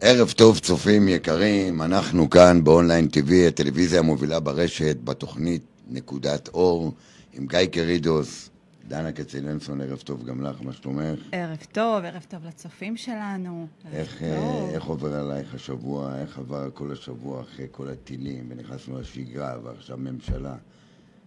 ערב טוב צופים יקרים, אנחנו כאן באונליין TV, הטלוויזיה המובילה ברשת, בתוכנית נקודת אור, עם גיא קרידוס, דנה קצילנסון, ערב טוב גם לך, מה שלומך? ערב טוב, ערב טוב לצופים שלנו. איך, טוב. אה, איך עובר עלייך השבוע, איך עבר כל השבוע אחרי כל הטילים, ונכנסנו לשגרה, ועכשיו ממשלה.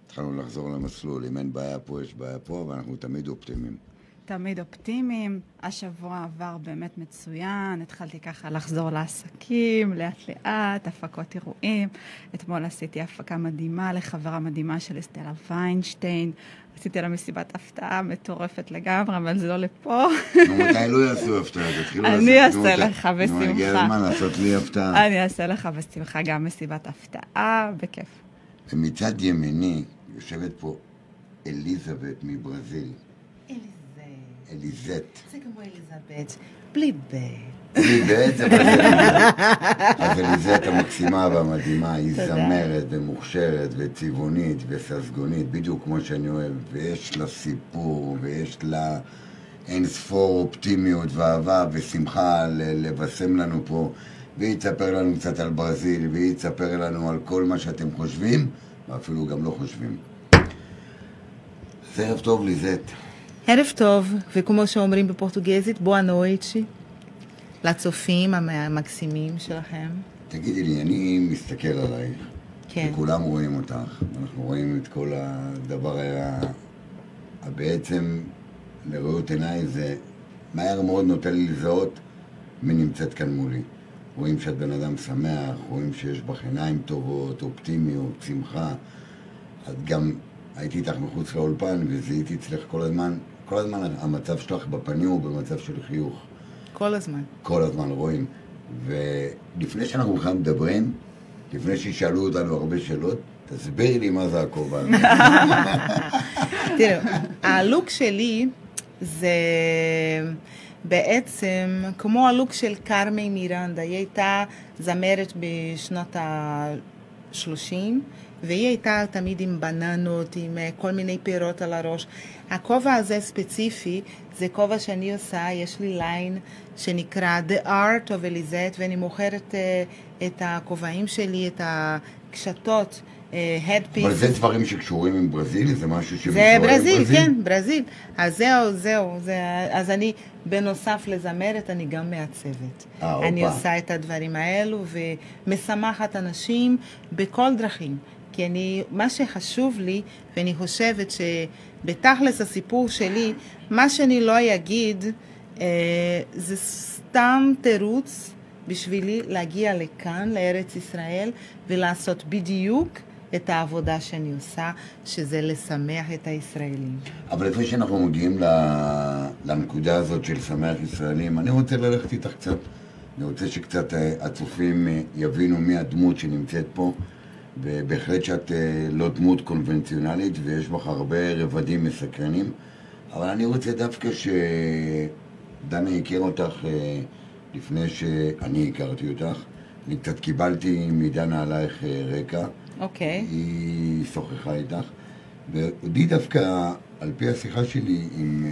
התחלנו לחזור למסלול, אם אין בעיה פה, יש בעיה פה, ואנחנו תמיד אופטימיים. תמיד אופטימיים. השבוע עבר באמת מצוין, התחלתי ככה לחזור לעסקים, לאט-לאט, הפקות אירועים. אתמול עשיתי הפקה מדהימה לחברה מדהימה של אסטלה ויינשטיין. עשיתי לה מסיבת הפתעה מטורפת לגמרי, אבל זה לא לפה. מתי לא יעשו הפתעה? תתחילו לעשות... אני אעשה לך נו, הגיע בשמחה. הזמן לעשות לי הפתעה. אני אעשה לך בשמחה גם מסיבת הפתעה, בכיף. ומצד ימיני יושבת פה אליזבת מברזיל. אליזט. זה כמו אליזבת, בלי ב'. היא בעצם, אבל. אז אליזט המקסימה והמדהימה, היא. זמרת ומוכשרת וצבעונית וססגונית, בדיוק כמו שאני אוהב, ויש לה סיפור, ויש לה אין ספור אופטימיות ואהבה ושמחה לבשם לנו פה, והיא תספר לנו קצת על ברזיל, והיא תספר לנו על כל מה שאתם חושבים, ואפילו גם לא חושבים. אז ערב טוב, ליזט. ערב טוב, וכמו שאומרים בפורטוגזית, בואה נויטשי, לצופים המ- המקסימים שלכם. תגידי לי, אני מסתכל עלייך, כן. וכולם רואים אותך, אנחנו רואים את כל הדבר ה... בעצם לראות עיניי זה מהר מאוד נותן לי לזהות מי נמצאת כאן מולי. רואים שאת בן אדם שמח, רואים שיש בך עיניים טובות, אופטימיות, שמחה. את גם, הייתי איתך מחוץ לאולפן וזיהיתי אצלך כל הזמן, כל הזמן המצב שלך בפנים הוא במצב של חיוך. כל הזמן. כל הזמן רואים. ולפני שאנחנו בכלל מדברים, לפני שישאלו אותנו הרבה שאלות, תסבירי לי מה זה הכובע. תראו, הלוק שלי זה בעצם כמו הלוק של קרמי מירנדה. היא הייתה זמרת בשנות ה-30, והיא הייתה תמיד עם בננות, עם אה, כל מיני פירות על הראש. הכובע הזה ספציפי, זה כובע שאני עושה, יש לי ליין שנקרא The Art of Elizette, ואני מוכרת אה, את הכובעים שלי, את הקשתות. אה, headpieces. אבל זה דברים שקשורים עם ברזיל? זה משהו זה שמשואה ברזיל, לברזיל? כן, ברזיל. אז זהו, זהו. זה, אז אני, בנוסף לזמרת, אני גם מעצבת. אה, אני הופה. עושה את הדברים האלו ומשמחת אנשים בכל דרכים. כי אני, מה שחשוב לי, ואני חושבת שבתכלס הסיפור שלי, מה שאני לא אגיד, אה, זה סתם תירוץ בשבילי להגיע לכאן, לארץ ישראל, ולעשות בדיוק את העבודה שאני עושה, שזה לשמח את הישראלים. אבל לפני שאנחנו מגיעים לנקודה הזאת של שמח ישראלים, אני רוצה ללכת איתך קצת. אני רוצה שקצת אה, הצופים אה, יבינו מי הדמות שנמצאת פה, ובהחלט שאת אה, לא דמות קונבנציונלית ויש בך הרבה רבדים מסקרנים, אבל אני רוצה דווקא שדנה הכיר אותך אה, לפני שאני הכרתי אותך. אני קצת קיבלתי מדנה עלייך אה, רקע. אוקיי. היא שוחחה איתך, ואותי דווקא, על פי השיחה שלי עם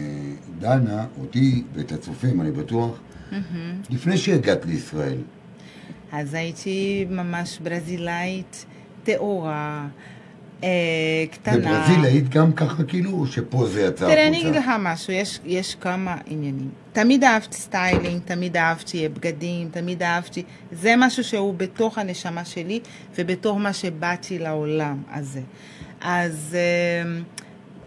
דנה, אותי ואת הצופים, אני בטוח, לפני שהגעת לישראל, אז הייתי ממש ברזילאית טהורה, אה, קטנה. בברזיל היית גם ככה כאילו, שפה זה יצא תראה, אני אגיד החוצה? לך משהו, יש, יש כמה עניינים. תמיד אהבתי styling, תמיד אהבתי בגדים, תמיד אהבתי... זה משהו שהוא בתוך הנשמה שלי ובתוך מה שבאתי לעולם הזה. אז אה,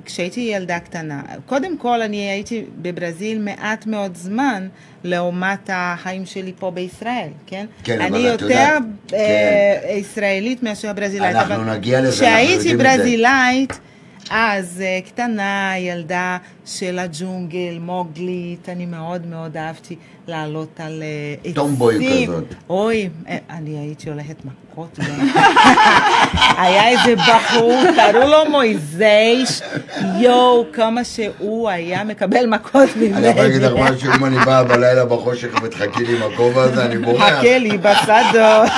כשהייתי ילדה קטנה, קודם כל אני הייתי בברזיל מעט מאוד זמן לעומת החיים שלי פה בישראל, כן? כן, אבל אני את יותר יודעת, אה, כן. ישראלית מאשר ברזילאית. אנחנו נגיע לזה, אנחנו כשהייתי יודעים את זה. ברזילאית, אז אה, קטנה, ילדה של הג'ונגל, מוגלית, אני מאוד מאוד אהבתי לעלות על אה, עצים. tomboy כזאת. אוי, אה, אני הייתי הולכת מכות. גם. היה איזה בחור, קראו לו מויזייש, יואו, כמה שהוא היה מקבל מכות ממני. אני יכול להגיד לך משהו, אם אני בא בלילה בחושך ותחכי לי עם הכובע הזה, אני בורח. חכה לי בשדות.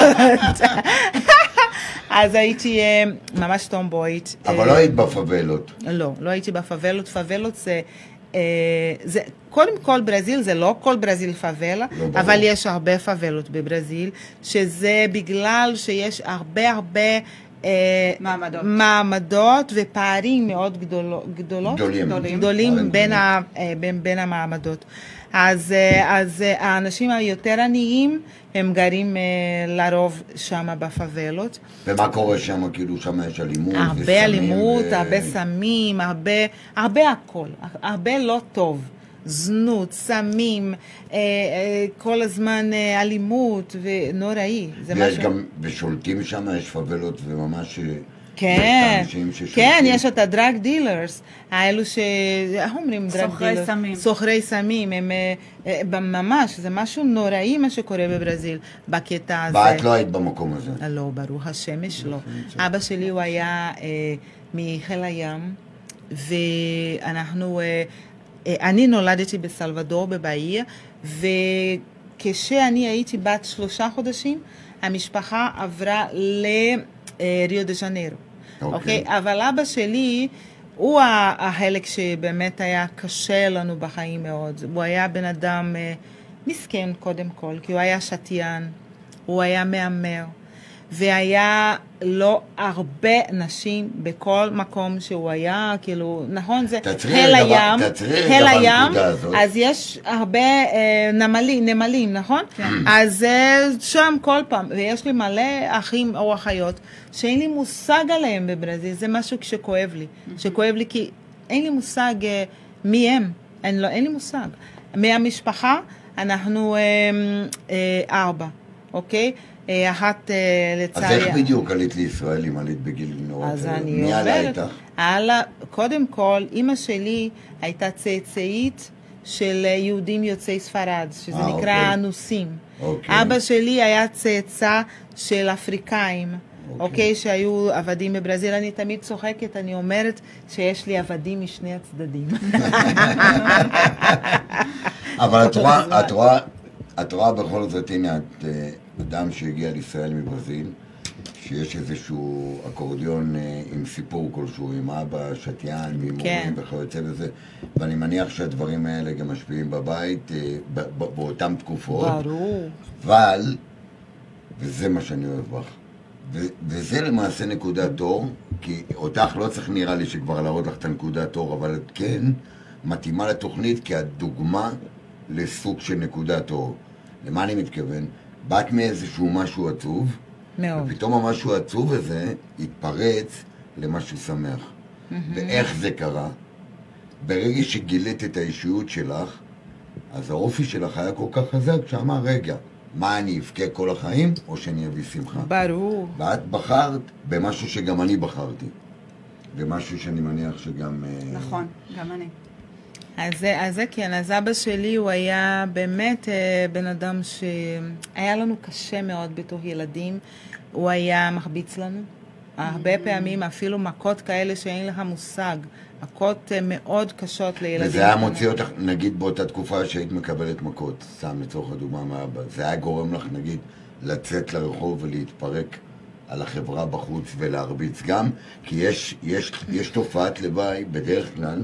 אז הייתי אה, ממש טומבוית. אבל לא היית בפאבלות. לא, לא הייתי בפאבלות. פאבלות זה אה, זה, קודם כל ברזיל זה לא כל ברזיל פאבלה, לא, ברור. אבל יש הרבה פאבלות בברזיל, שזה בגלל שיש הרבה הרבה... אה, מעמדות. מעמדות ופערים מאוד גדולו, גדולות, גדולים. גדולים. גדולים פערים בין, גדולים. ה, אה, בין, בין המעמדות. אז, אה, אז אה, האנשים היותר עניים, הם גרים אה, לרוב שם בפאבלות. ומה קורה שם? כאילו שם יש אלימות הרבה אלימות, ו- הרבה סמים, הרבה, הרבה הכל, הרבה לא טוב. זנות, סמים, אה, אה, כל הזמן אה, אלימות ונוראי. זה משהו... גם, ושולטים שם, יש פאבלות וממש... כן. כן, יש את ה drug dealers, האלו ש... איך אומרים drug סוחרי dealers? סמים. סוחרי סמים, הם אה, אה, ממש, זה משהו נוראי מה שקורה בברזיל בקטע הזה. ואת לא היית במקום הזה. לא, ברוך השם לא. אבא שלי הוא היה אה, מחיל הים, ואנחנו, אני נולדתי בסלבדור בבאיה, וכשאני הייתי בת שלושה חודשים, המשפחה עברה לריו דה ז'נרו. אוקיי. אוקיי? אבל אבא שלי, הוא החלק שבאמת היה קשה לנו בחיים מאוד. הוא היה בן אדם אה, מסכן קודם כל, כי הוא היה שתיין, הוא היה מהמר, והיה לו הרבה נשים בכל מקום שהוא היה, כאילו, נכון, זה חיל הים, חיל הים. אז יש הרבה אה, נמלים, נמלים, נכון? כן. אז אה, שם כל פעם, ויש לי מלא אחים או אחיות שאין לי מושג עליהם בברזיל, זה משהו שכואב לי, שכואב לי כי אין לי מושג אה, מי הם, אין, לא, אין לי מושג. מהמשפחה אנחנו אה, אה, ארבע, אוקיי? אה, אחת אה, אז לצערי... איך בדיוק עלית לישראל אם עלית בגיל נורא אז? אני אומרת? עלה, קודם כל, אימא שלי הייתה צאצאית של יהודים יוצאי ספרד, שזה אה, נקרא אוקיי. אנוסים. אוקיי. אבא שלי היה צאצא של אפריקאים, אוקיי. אוקיי, שהיו עבדים בברזיל. אני תמיד צוחקת, אני אומרת שיש לי עבדים משני הצדדים. אבל את רואה, את רואה, את רואה בכל זאת, הנה, את אה, אדם שהגיע לישראל מברזיל, שיש איזשהו אקורדיון אה, עם סיפור כלשהו, עם אבא שתיין, מהימורים כן. וכיוצא בזה, ואני מניח שהדברים האלה גם משפיעים בבית אה, באותן תקופות. ברור. אבל, וזה מה שאני אוהב בך, ו- וזה למעשה נקודת אור, כי אותך לא צריך נראה לי שכבר להראות לך את הנקודת אור, אבל את כן מתאימה לתוכנית כי את דוגמה לסוג של נקודת אור. למה אני מתכוון? באת מאיזשהו משהו עצוב, מאוד. ופתאום המשהו העצוב הזה התפרץ למשהו שמח. ואיך זה קרה? ברגע שגילית את האישיות שלך, אז האופי שלך היה כל כך חזק שאמר, רגע, מה אני אבכה כל החיים, או שאני אביא שמחה? ברור. ואת בחרת במשהו שגם אני בחרתי. ומשהו שאני מניח שגם... אה, נכון, גם אני. אז זה, אז זה כן, אז אבא שלי הוא היה באמת אה, בן אדם שהיה לנו קשה מאוד בתור ילדים, הוא היה מחביץ לנו. הרבה פעמים אפילו מכות כאלה שאין לך מושג, מכות אה, מאוד קשות לילדים. וזה היה מוציא אותך, נגיד באותה תקופה שהיית מקבלת מכות, סתם לצורך הדוגמה מאבא, זה היה גורם לך, נגיד, לצאת לרחוב ולהתפרק על החברה בחוץ ולהרביץ גם, כי יש, יש, יש תופעת לוואי, בדרך כלל,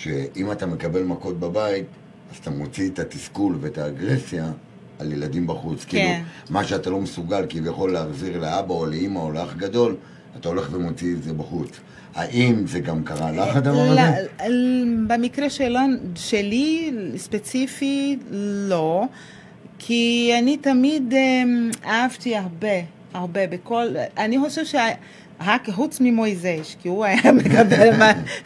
שאם אתה מקבל מכות בבית, אז אתה מוציא את התסכול ואת האגרסיה על ילדים בחוץ. כאילו, מה שאתה לא מסוגל כביכול להחזיר לאבא או לאימא או לאח גדול, אתה הולך ומוציא את זה בחוץ. האם זה גם קרה לך הדבר הזה? ל- ל- במקרה שלו, שלי ספציפי, לא, כי אני תמיד אמ, אהבתי הרבה, הרבה, בכל, אני חושב שה... רק חוץ ממויזש, כי הוא היה מקבל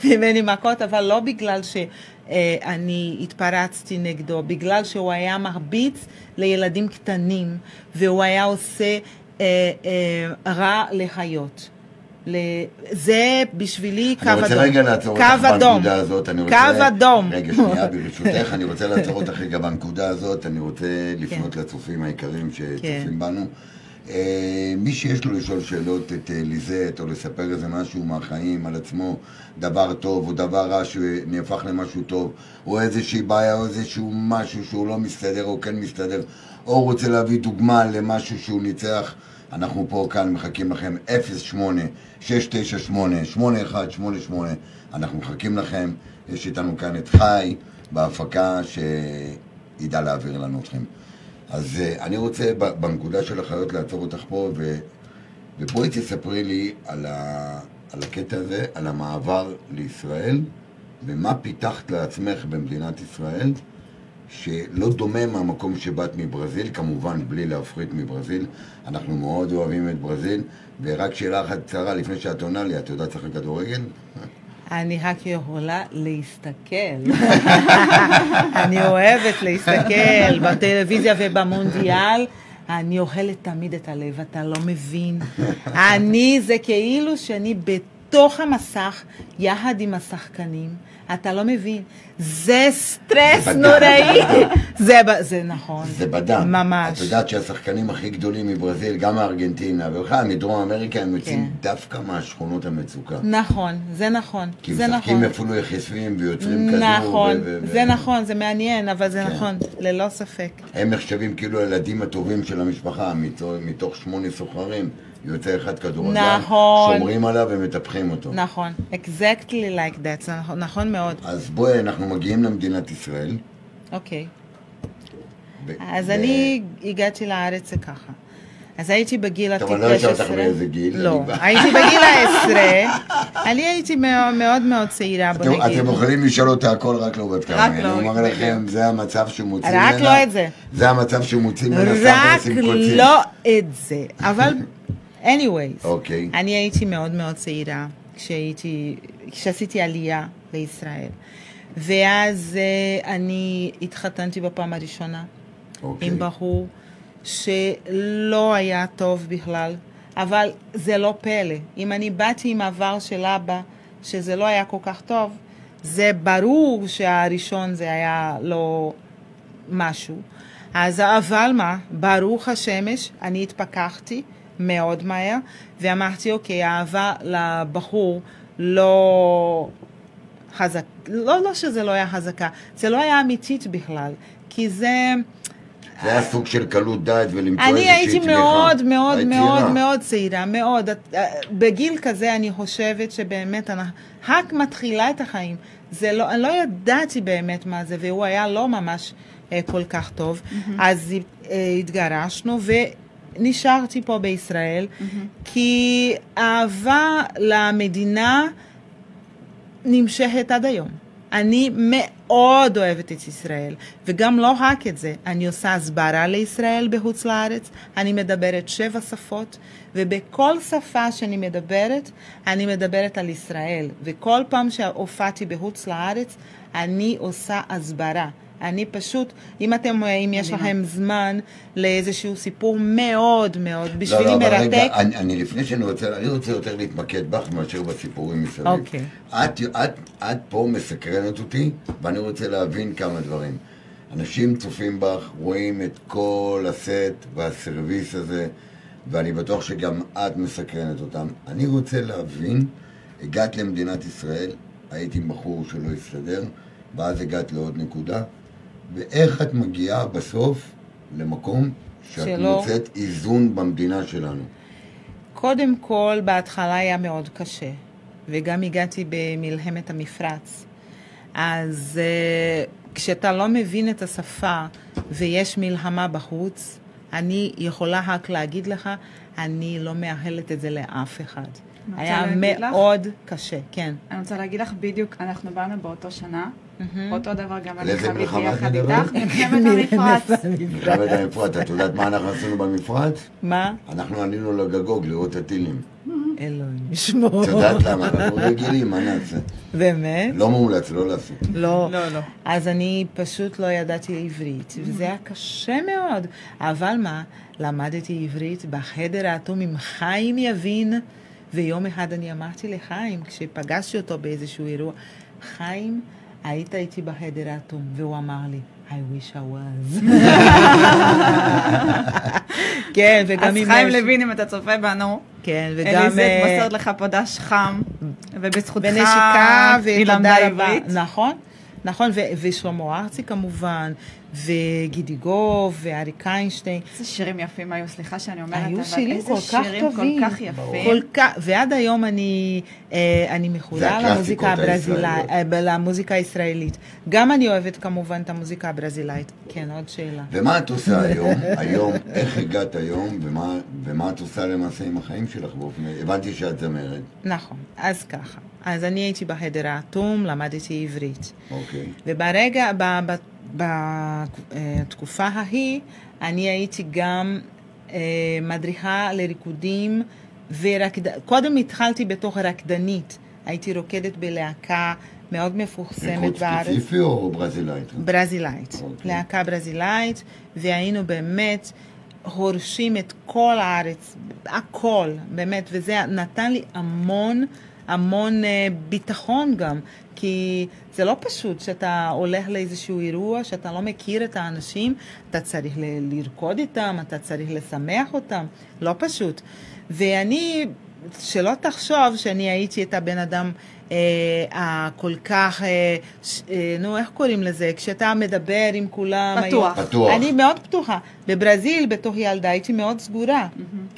ממני מכות, אבל לא בגלל שאני התפרצתי נגדו, בגלל שהוא היה מרביץ לילדים קטנים, והוא היה עושה אה, אה, רע לחיות. זה בשבילי קו אני אדום. רוצה רגע לעצור אותך. בנקודה הזאת. אני קו. אדום. רגע, שנייה, ברשותך, אני רוצה לעצור אותך רגע בנקודה הזאת. אני רוצה לפנות לצופים היקרים שצופים כן. בנו. אה, מי שיש לו לשאול שאלות את אה, ליזט, או לספר איזה משהו מהחיים על עצמו, דבר טוב או דבר רע שנהפך למשהו טוב, או איזושהי בעיה או איזשהו משהו שהוא לא מסתדר או כן מסתדר, או רוצה להביא דוגמה למשהו שהוא ניצח, אנחנו פה כאן מחכים לכם 08-698-8188, אנחנו מחכים לכם, יש איתנו כאן את חי בהפקה שידע להעביר לנו אתכם. אז אה, אני רוצה בנקודה של החיות לעצור אותך פה, ו... ובואי תספרי לי על, ה... על הקטע הזה, על המעבר לישראל, ומה פיתחת לעצמך במדינת ישראל, שלא דומה מהמקום שבאת מברזיל, כמובן בלי להפריט מברזיל. אנחנו מאוד אוהבים את ברזיל, ורק שאלה אחת קצרה לפני שאת עונה לי, את יודעת לשחק כדורגל? אני רק יכולה להסתכל. אני אוהבת להסתכל בטלוויזיה ובמונדיאל. אני אוכלת תמיד את הלב, אתה לא מבין. אני, זה כאילו שאני בתוך המסך, יחד עם השחקנים. אתה לא מבין. זה סטרס. נוראי. זה, זה נכון. זה בדם. ממש. את יודעת שהשחקנים הכי גדולים מברזיל, גם מארגנטינה, ובכלל מדרום אמריקה, הם יוצאים כן. דווקא מהשכונות המצוקה. נכון, זה נכון. כי זה הם משחקים נכון. אפילו יחסים ויוצרים כדור. נכון, ו- ו- ו- זה נכון, זה מעניין, אבל זה כן. נכון, ללא ספק. הם נחשבים כאילו הילדים הטובים של המשפחה, מתוך, מתוך שמונה סוחרים, יוצא אחד כדורגל, נכון. שומרים עליו ומטפחים אותו. נכון, exactly like that, זה נכון- נכון מאוד. אז בואי, אנחנו מגיעים למדינת ישראל. אוקיי. ו- אז ו- אני הגעתי לארץ ככה. אז הייתי בגיל טוב, אני לא אשאל אותך באיזה גיל. לא, אני- הייתי בגיל העשרה. אני הייתי מאוד מאוד צעירה, בוא אתם, נגיד. אתם יכולים לשאול אותה הכל, רק לא בת כמה. רק אני לא, אומר בדיוק. לכם, זה המצב שמוציא רק ממנה. לא את זה. זה המצב שמוציא ממנה רק. לא את זה. אבל, anyways, אוקיי. אני הייתי מאוד מאוד צעירה כשהייתי, כשעשיתי עלייה לישראל. ואז אה, אני התחתנתי בפעם הראשונה אוקיי. עם בחור שלא היה טוב בכלל, אבל זה לא פלא. אם אני באתי עם עבר של אבא, שזה לא היה כל כך טוב, זה ברור שהראשון זה היה לא משהו. אז אבל מה, ברוך השמש, אני התפכחתי מאוד מהר, ואמרתי, אוקיי, האהבה לבחור לא חזק, לא, לא שזה לא היה חזקה, זה לא היה אמיתית בכלל, כי זה... זה היה סוג של קלות דעת ולמצוא אני איזושהי הייתי תמיכה. מאוד מאוד היית מאוד צעירה. מאוד צעירה, מאוד. אה, בגיל כזה אני חושבת שבאמת אני רק מתחילה את החיים. זה לא, אני לא ידעתי באמת מה זה, והוא היה לא ממש אה, כל כך טוב. אז אה, התגרשנו ונשארתי פה בישראל, כי אהבה למדינה נמשכת עד היום. אני מאוד אוהבת את ישראל, וגם לא רק את זה, אני עושה הסברה לישראל בחוץ לארץ, אני מדברת שבע שפות, ובכל שפה שאני מדברת, אני מדברת על ישראל, וכל פעם שהופעתי בחוץ לארץ, אני עושה הסברה. אני פשוט, אם אתם, אם יש מדהימה. לכם זמן לאיזשהו סיפור מאוד מאוד, בשבילי לא, לא, אבל מרתק, רגע, אני, אני לפני שאני רוצה, אני רוצה יותר להתמקד בך מאשר בסיפורים מסביב. אוקיי. את, את, את פה מסקרנת אותי, ואני רוצה להבין כמה דברים. אנשים צופים בך, רואים את כל הסט והסרוויס הזה, ואני בטוח שגם את מסקרנת אותם. אני רוצה להבין, הגעת למדינת ישראל, היית עם בחור שלא הסתדר, ואז הגעת לעוד נקודה, ואיך את מגיעה בסוף למקום שאת שלא- מוצאת איזון במדינה שלנו. קודם כל, בהתחלה היה מאוד קשה, וגם הגעתי במלחמת המפרץ. אז uh, כשאתה לא מבין את השפה ויש מלחמה בחוץ, אני יכולה רק להגיד לך, אני לא מאחלת את זה לאף אחד. היה להגיד לך? מאוד קשה, כן. אני רוצה להגיד לך בדיוק, אנחנו באנו באותו שנה, אותו דבר גם על איזה מלחמה את מדברת? מלחמת המפרץ. מלחמת המפרץ, את יודעת מה אנחנו עשינו במפרץ? מה? אנחנו עלינו לגגוג לראות את הטילים. אלוהים ישמור. את יודעת למה? אנחנו רגילים, מה נעשה? באמת? לא מומלץ, לא לעשות. לא. לא, לא. אז אני פשוט לא ידעתי עברית, וזה היה קשה מאוד. אבל מה, למדתי עברית בחדר האטום עם חיים יבין, ויום אחד אני אמרתי לחיים, כשפגשתי אותו באיזשהו אירוע, חיים, היית איתי בחדר האטום, והוא אמר לי, I wish I was. כן, וגם אז אם חיים יש- לוין, אם אתה צופה בנו, כן, וגם... אליזת אה, מוסרת לך פה דש חם, ובזכותך היא למדה. עברית. נכון, נכון, ו- ושלמה ארצי כמובן, וגידיגוב, ואריק איינשטיין. איזה שירים יפים היו, סליחה שאני אומרת, היו אבל שירים איזה כל כך שירים טובים. כל כך יפים. כל כך, ועד היום אני, אה, אני הקלאסיקות למוזיקה הברזילאית. אה, למוזיקה הישראלית. גם אני אוהבת כמובן את המוזיקה הברזילאית. כן, עוד שאלה. ומה את עושה היום? היום, איך הגעת היום, ומה, ומה את עושה למעשה עם החיים שלך באופן... הבנתי שאת זמרת, נכון, אז ככה. אז אני הייתי בחדר האטום, למדתי עברית. אוקיי. וברגע, ב- ב- בתקופה ההיא, אני הייתי גם אה, מדריכה לריקודים, ורקד... קודם התחלתי בתור רקדנית. הייתי רוקדת בלהקה מאוד מפורסמת ריקוד בארץ. ספציפי או ברזילאית? ברזילאית, אוקיי. להקה ברזילאית, והיינו באמת הורשים את כל הארץ, הכל, באמת, וזה נתן לי המון, המון אה, ביטחון גם, כי זה לא פשוט שאתה הולך לאיזשהו אירוע, שאתה לא מכיר את האנשים, אתה צריך ל- לרקוד איתם, אתה צריך לשמח אותם, לא פשוט. ואני, שלא תחשוב שאני הייתי את הבן אדם אה, הכל כך, אה, ש, אה, נו, איך קוראים לזה? כשאתה מדבר עם כולם. פתוח. היום- פתוח. אני מאוד פתוחה. בברזיל, בתור ילדה, הייתי מאוד סגורה.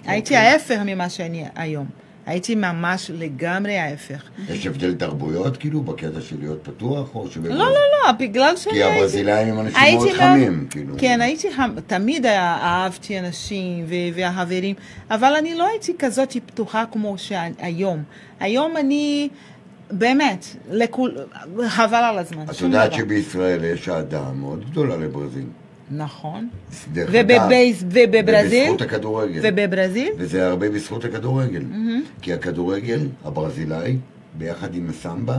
הייתי אוקיי. ההפך ממה שאני היום. הייתי ממש לגמרי ההפך. יש הבדל תרבויות כאילו בקטע של להיות פתוח, או שבאמת... לא, לא, לא, בגלל שאני כי. הברזילאים הם אנשים מאוד חמים, כאילו. כן, הייתי, חם- תמיד היה- אהבתי אנשים והחברים, אבל אני לא הייתי כזאת פתוחה כמו שהיום. היום אני, באמת, לכול, חבל על הזמן. את יודעת. שבישראל יש אהדה מאוד גדולה לברזיל. נכון. דרך ובב- אגב, ובברזיל? ובזכות הכדורגל. ובברזיל? וזה הרבה בזכות הכדורגל. כי הכדורגל הברזילאי, ביחד עם הסמבה,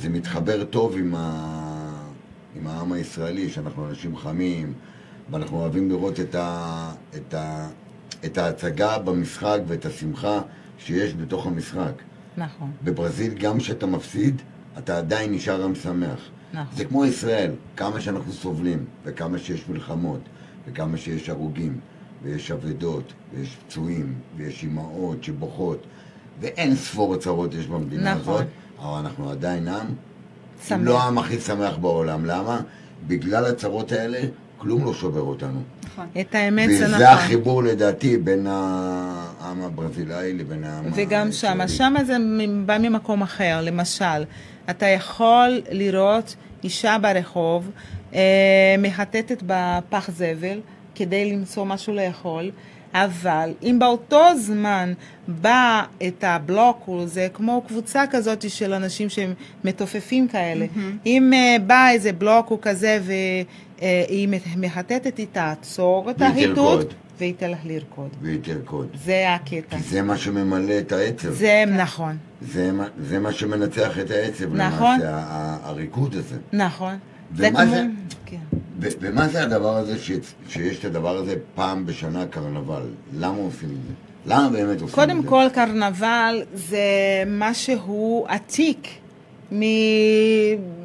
זה מתחבר טוב עם, ה... עם העם הישראלי, שאנחנו אנשים חמים, ואנחנו אוהבים לראות את, ה... את, ה... את ההצגה במשחק ואת השמחה שיש בתוך המשחק. נכון. בברזיל, גם כשאתה מפסיד, אתה עדיין נשאר עם שמח. נכון. זה כמו ישראל, כמה שאנחנו סובלים, וכמה שיש מלחמות, וכמה שיש הרוגים, ויש אבדות, ויש פצועים, ויש אימהות שבוכות, ואין ספור צרות יש במדינה נכון. הזאת, אבל אנחנו עדיין עם, שמח. לא העם הכי שמח בעולם. למה? בגלל הצרות האלה, כלום לא שובר אותנו. נכון. את האמת זה נכון. וזה החיבור לדעתי בין העם הברזילאי לבין העם וגם שמה. שמה זה מ- בא ממקום אחר, למשל, אתה יכול לראות אישה ברחוב אה, מחטטת בפח זבל כדי למצוא משהו לאכול, אבל אם באותו זמן בא את הבלוק, או זה כמו קבוצה כזאת של אנשים שהם מתופפים כאלה, אם אה, בא איזה בלוק הוא כזה מחטטת, היא תעצור את והיא החיטוט תרקוד. והיא תלך לרקוד. והיא תרקוד. זה הקטע. כי זה מה שממלא את העצב. זה נכון, זה, מה- זה מה שמנצח את העצב, נכון. למעשה, הריקוד הזה. נכון. ומה זה? כן. ו- ומה זה הדבר הזה ש- שיש את הדבר הזה פעם בשנה קרנבל? למה עושים את זה? למה באמת עושים את זה? קודם כל, קרנבל זה משהו עתיק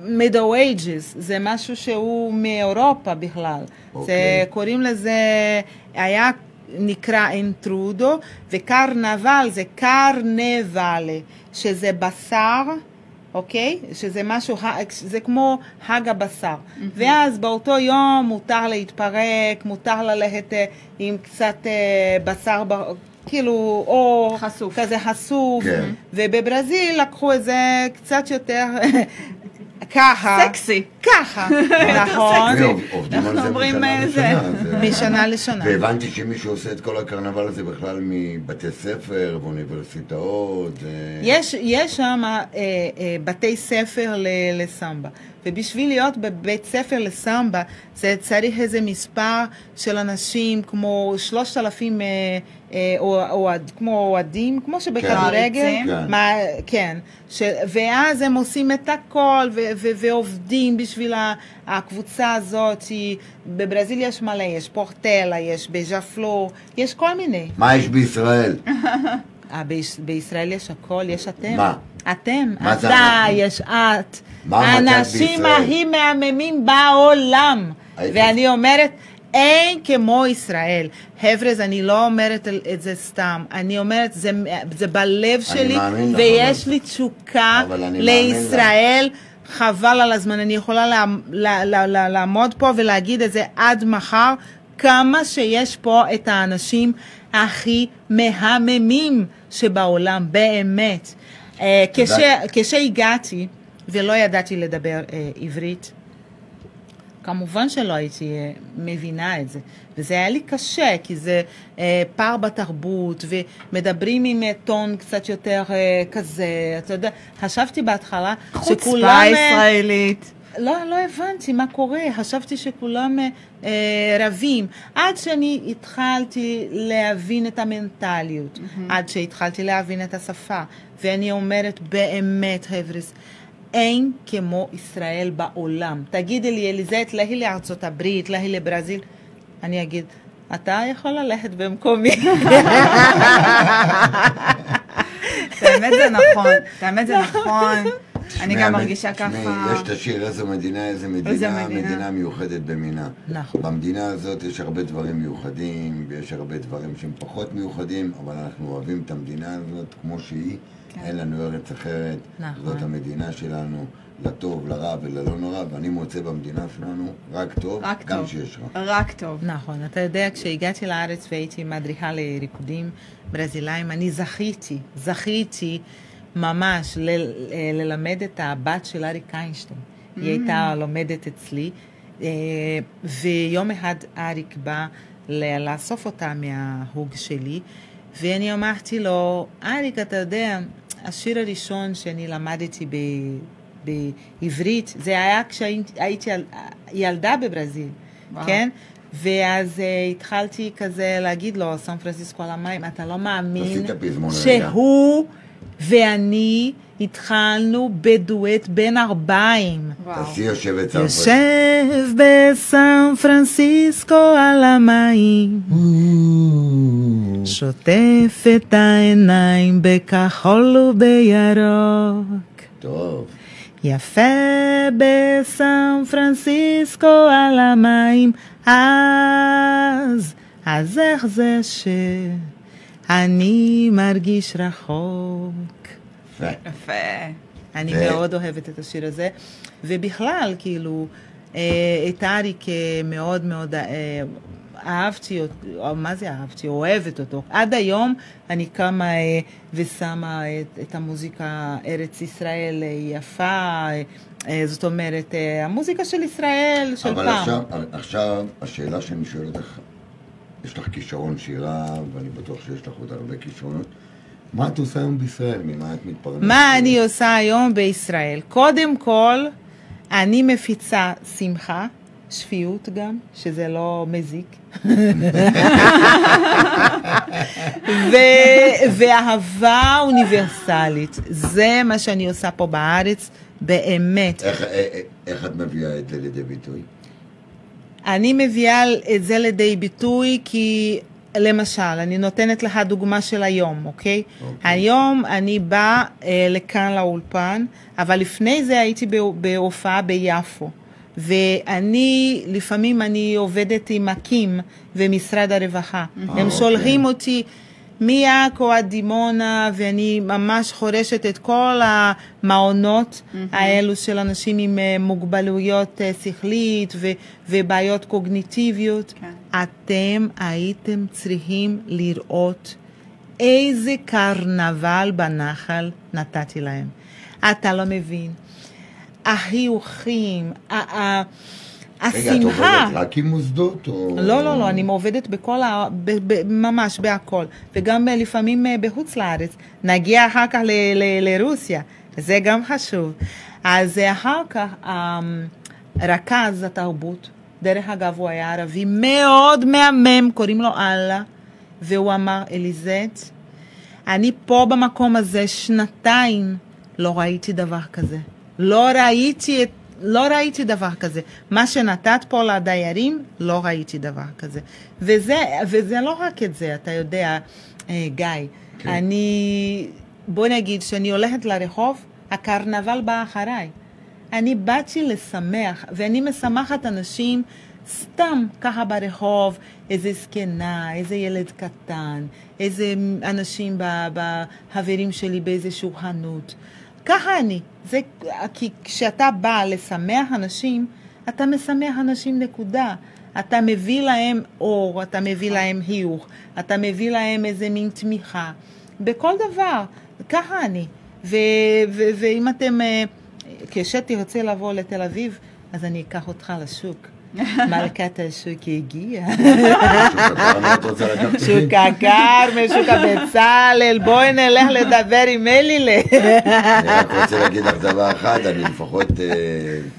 מ-middle ages, זה משהו שהוא מאירופה בכלל. אוקיי. זה, קוראים לזה, היה נקרא אינטרודו, וקרנבל זה קרנבלה, שזה בשר. אוקיי? שזה משהו, זה כמו חג הבשר. ואז באותו יום מותר להתפרק, מותר ללכת אה, עם קצת אה, בשר, כאילו, או חשוף. כזה חשוף. כן. ובברזיל לקחו את זה קצת יותר ככה. סקסי. ככה, נכון. אנחנו אומרים אה, זה. משנה לשנה. והבנתי שמישהו עושה את כל הקרנבל הזה בכלל מבתי ספר ואוניברסיטאות. יש שם אה, אה, בתי ספר לסמבה. ובשביל להיות בבית ספר לסמבה, זה צריך איזה מספר של אנשים, כמו 3,000... אה, או, או, כמו אוהדים, כמו שבכדורגל, כן. כן. כן, ואז הם עושים את הכל ו, ו, ועובדים בשביל הקבוצה הזאת, בברזיל יש מלא, יש פורטלה, יש בז'פלו, יש כל מיני. מה יש בישראל? אה, בישראל יש הכל, יש אתם. מה? אתם, אתה, יש את, האנשים הכי מהממים בעולם, ואני אומרת... אין כמו ישראל. חבר'ה, אני לא אומרת את זה סתם. אני אומרת, זה, זה בלב שלי, לך, ויש אבל- לי תשוקה לישראל. חבל על הזמן, אני יכולה לה, לה, לה, לה, לעמוד פה ולהגיד את זה עד מחר, כמה שיש פה את האנשים הכי מהממים שבעולם, באמת. אה, כש, כשהגעתי ולא ידעתי לדבר אה, עברית, כמובן שלא הייתי אה, מבינה את זה. וזה היה לי קשה, כי זה אה, פער בתרבות, ומדברים עם אה, טון קצת יותר אה, כזה, אתה יודע, חשבתי בהתחלה חוצפה שכולם... אה, ישראלית. לא, לא הבנתי מה קורה, חשבתי שכולם אה, אה, רבים. עד שאני התחלתי להבין את המנטליות, mm-hmm. עד שהתחלתי להבין את השפה. ואני אומרת באמת, חבר'ס, אין כמו ישראל בעולם. תגידי לי, אליזט, להי לארצות הברית, להי לברזיל, אני אגיד, אתה יכול ללכת במקומי. באמת זה נכון, באמת זה נכון. אני גם מרגישה ככה. יש את השיר איזו מדינה, איזו מדינה, מדינה. מדינה מיוחדת במינה. נכון. במדינה הזאת יש הרבה דברים מיוחדים, ויש הרבה דברים שהם פחות מיוחדים, אבל אנחנו אוהבים את המדינה הזאת כמו שהיא. כן. אין לנו ארץ אחרת, נכון. זאת המדינה שלנו, לטוב, לרע וללא נורא, ואני מוצא במדינה שלנו רק טוב, רק גם טוב. שיש רע. רק טוב. נכון, אתה יודע, כשהגעתי לארץ והייתי מדריכה לריקודים ברזילאים, אני זכיתי, זכיתי ממש ל- אה, ללמד את הבת של אריק איינשטיין. היא הייתה לומדת אצלי, אה, ויום אחד אריק בא לאסוף אותה מההוג שלי, ואני אמרתי לו, אריק, אתה יודע, השיר הראשון שאני למדתי ב... בעברית, זה היה כשהייתי יל- ילדה בברזיל, וואו. כן? ואז uh, התחלתי כזה להגיד לו, סן פרנסיסקו על המים, אתה לא מאמין. שהוא ואני התחלנו בדואט בין ארבעים. תעשי יושבת צרפת. יושב בסן פרנסיסקו על המים, שוטף את העיניים בכחול ובירוק. טוב. יפה בסן פרנסיסקו על המים, אז, אז איך זה שאני מרגיש רחוק? יפה. יפה. אני ו- מאוד אוהבת את השיר הזה, ובכלל, כאילו, אה, את אריק מאוד מאוד אה, אהבתי או מה זה אהבתי? אוהבת אותו. עד היום אני קמה אה, ושמה את, את המוזיקה ארץ ישראל אה, יפה, אה, אה, זאת אומרת, המוזיקה של ישראל של אבל פעם. עכשיו, עכשיו, השאלה שאני שואל אותך, יש לך כישרון שירה, ואני בטוח שיש לך עוד הרבה כישרונות. מה את עושה היום בישראל? ממה את מתפרנסת? מה אני עושה היום בישראל? קודם כל, אני מפיצה שמחה, שפיות גם, שזה לא מזיק. ו- ואהבה אוניברסלית. זה מה שאני עושה פה בארץ, באמת. איך, אה, אה, איך את מביאה את זה לידי ביטוי? אני מביאה את זה לידי ביטוי כי, למשל, אני נותנת לך דוגמה של היום, אוקיי? אוקיי. היום אני באה אה, לכאן לאולפן, אבל לפני זה הייתי בהופ- בהופעה ביפו. ואני, לפעמים אני עובדת עם אקים ומשרד הרווחה. הם אוקיי. שולחים אותי מעכו עד דימונה, ואני ממש חורשת את כל המעונות האלו של אנשים עם אה, מוגבלויות אה, שכלית ו- ובעיות קוגניטיביות. כן. אתם הייתם צריכים לראות איזה קרנבל בנחל נתתי להם. אתה לא מבין. החיוכים, ה- ה- רגע, את השמחה. עובדת רק עם מוסדות? או... לא, לא, לא, אני עובדת בכל ה... ב, ב, ממש בהכל. וגם אה, לפעמים אה, בחוץ לארץ. נגיע אחר כך ל, ל, לרוסיה, זה גם חשוב. אז אה, אחר כך, אה, רכז התרבות, דרך אגב, הוא היה ערבי מאוד מהמם, קוראים לו אללה, והוא אמר, אליזט, אני פה במקום הזה שנתיים, לא ראיתי דבר כזה. לא ראיתי את... לא ראיתי דבר כזה. מה שנתת פה לדיירים, לא ראיתי דבר כזה. וזה, וזה לא רק את זה, אתה יודע, אה, גיא. כן. אני, בוא נגיד, כשאני הולכת לרחוב, הקרנבל בא אחריי. אני באתי לשמח, ואני משמחת אנשים סתם ככה ברחוב, איזה זקנה, איזה ילד קטן, איזה אנשים, ב- בחברים שלי באיזשהו חנות. ככה אני. זה, כי כשאתה בא לשמח אנשים, אתה משמח אנשים נקודה. אתה מביא להם אור, אתה מביא להם חיוך, אתה מביא להם איזה מין תמיכה. בכל דבר, ככה אני. ו- ו- ואם אתם, אה, כשתרצה לבוא לתל אביב, אז אני אקח אותך לשוק. מלכת השוק הגיעה. שוק הכרמל, שוק הבצלאל, בואי נלך לדבר עם אלילה. אני רק רוצה להגיד לך דבר אחד, אני לפחות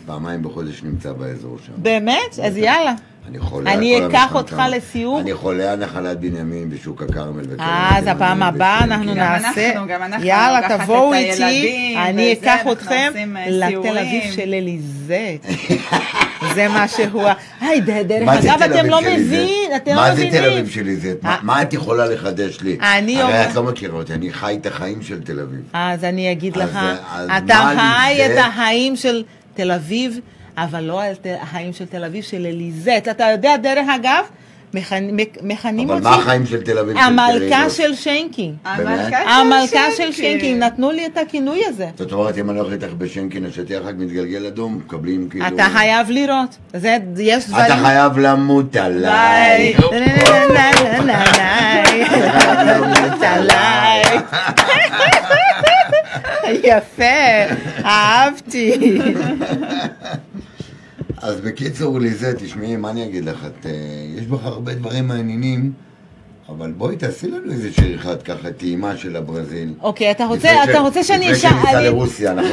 פעמיים בחודש נמצא באזור שם. באמת? אז יאללה. אני חולה אני אקח. אותך לסיור. אני חולה על נחלת בנימין בשוק הכרמל. אה, אז הפעם הבאה אנחנו כן. נעשה, אנחנו, גם אנחנו יאללה, תבואו איתי, אני אקח אתכם אה, לתל. אביב של אליזט. זה מה שהוא, היי, דרך אגב, תל אתם לא? מבין, אתם לא מה זה מבינים. תל אביב שלי זה? מה- אה. מה את יכולה לחדש לי? אני הרי את לא מכירה אותי, אני חי את החיים של תל אביב. אז אני אגיד לך, אתה חי? את החיים של תל אביב, אבל לא החיים של תל אביב של אליזט. אתה יודע, דרך אגב, מכנ- מכנים אבל אותי מה החיים של תל אביב של המלכה של שיינקין. המלכה של שיינקין, נתנו לי את הכינוי הזה. זאת אומרת, אם אני הולך איתך בשנקין, השטיח רק מתגלגל אדום, מקבלים כאילו... אתה חייב לראות. זה, יש דברים... אתה חייב למות עליי. למות עליי. יפה, אהבתי. אז בקיצור, ליזה, תשמעי, מה אני אגיד לך? את, אה, יש בך הרבה דברים מעניינים, אבל בואי תעשי לנו איזה שיר אחד ככה, טעימה של הברזיל. אוקיי, אתה לפני רוצה, אתה רוצה שאני לפני אשאל... שניסע אני- לרוסיה, אנחנו...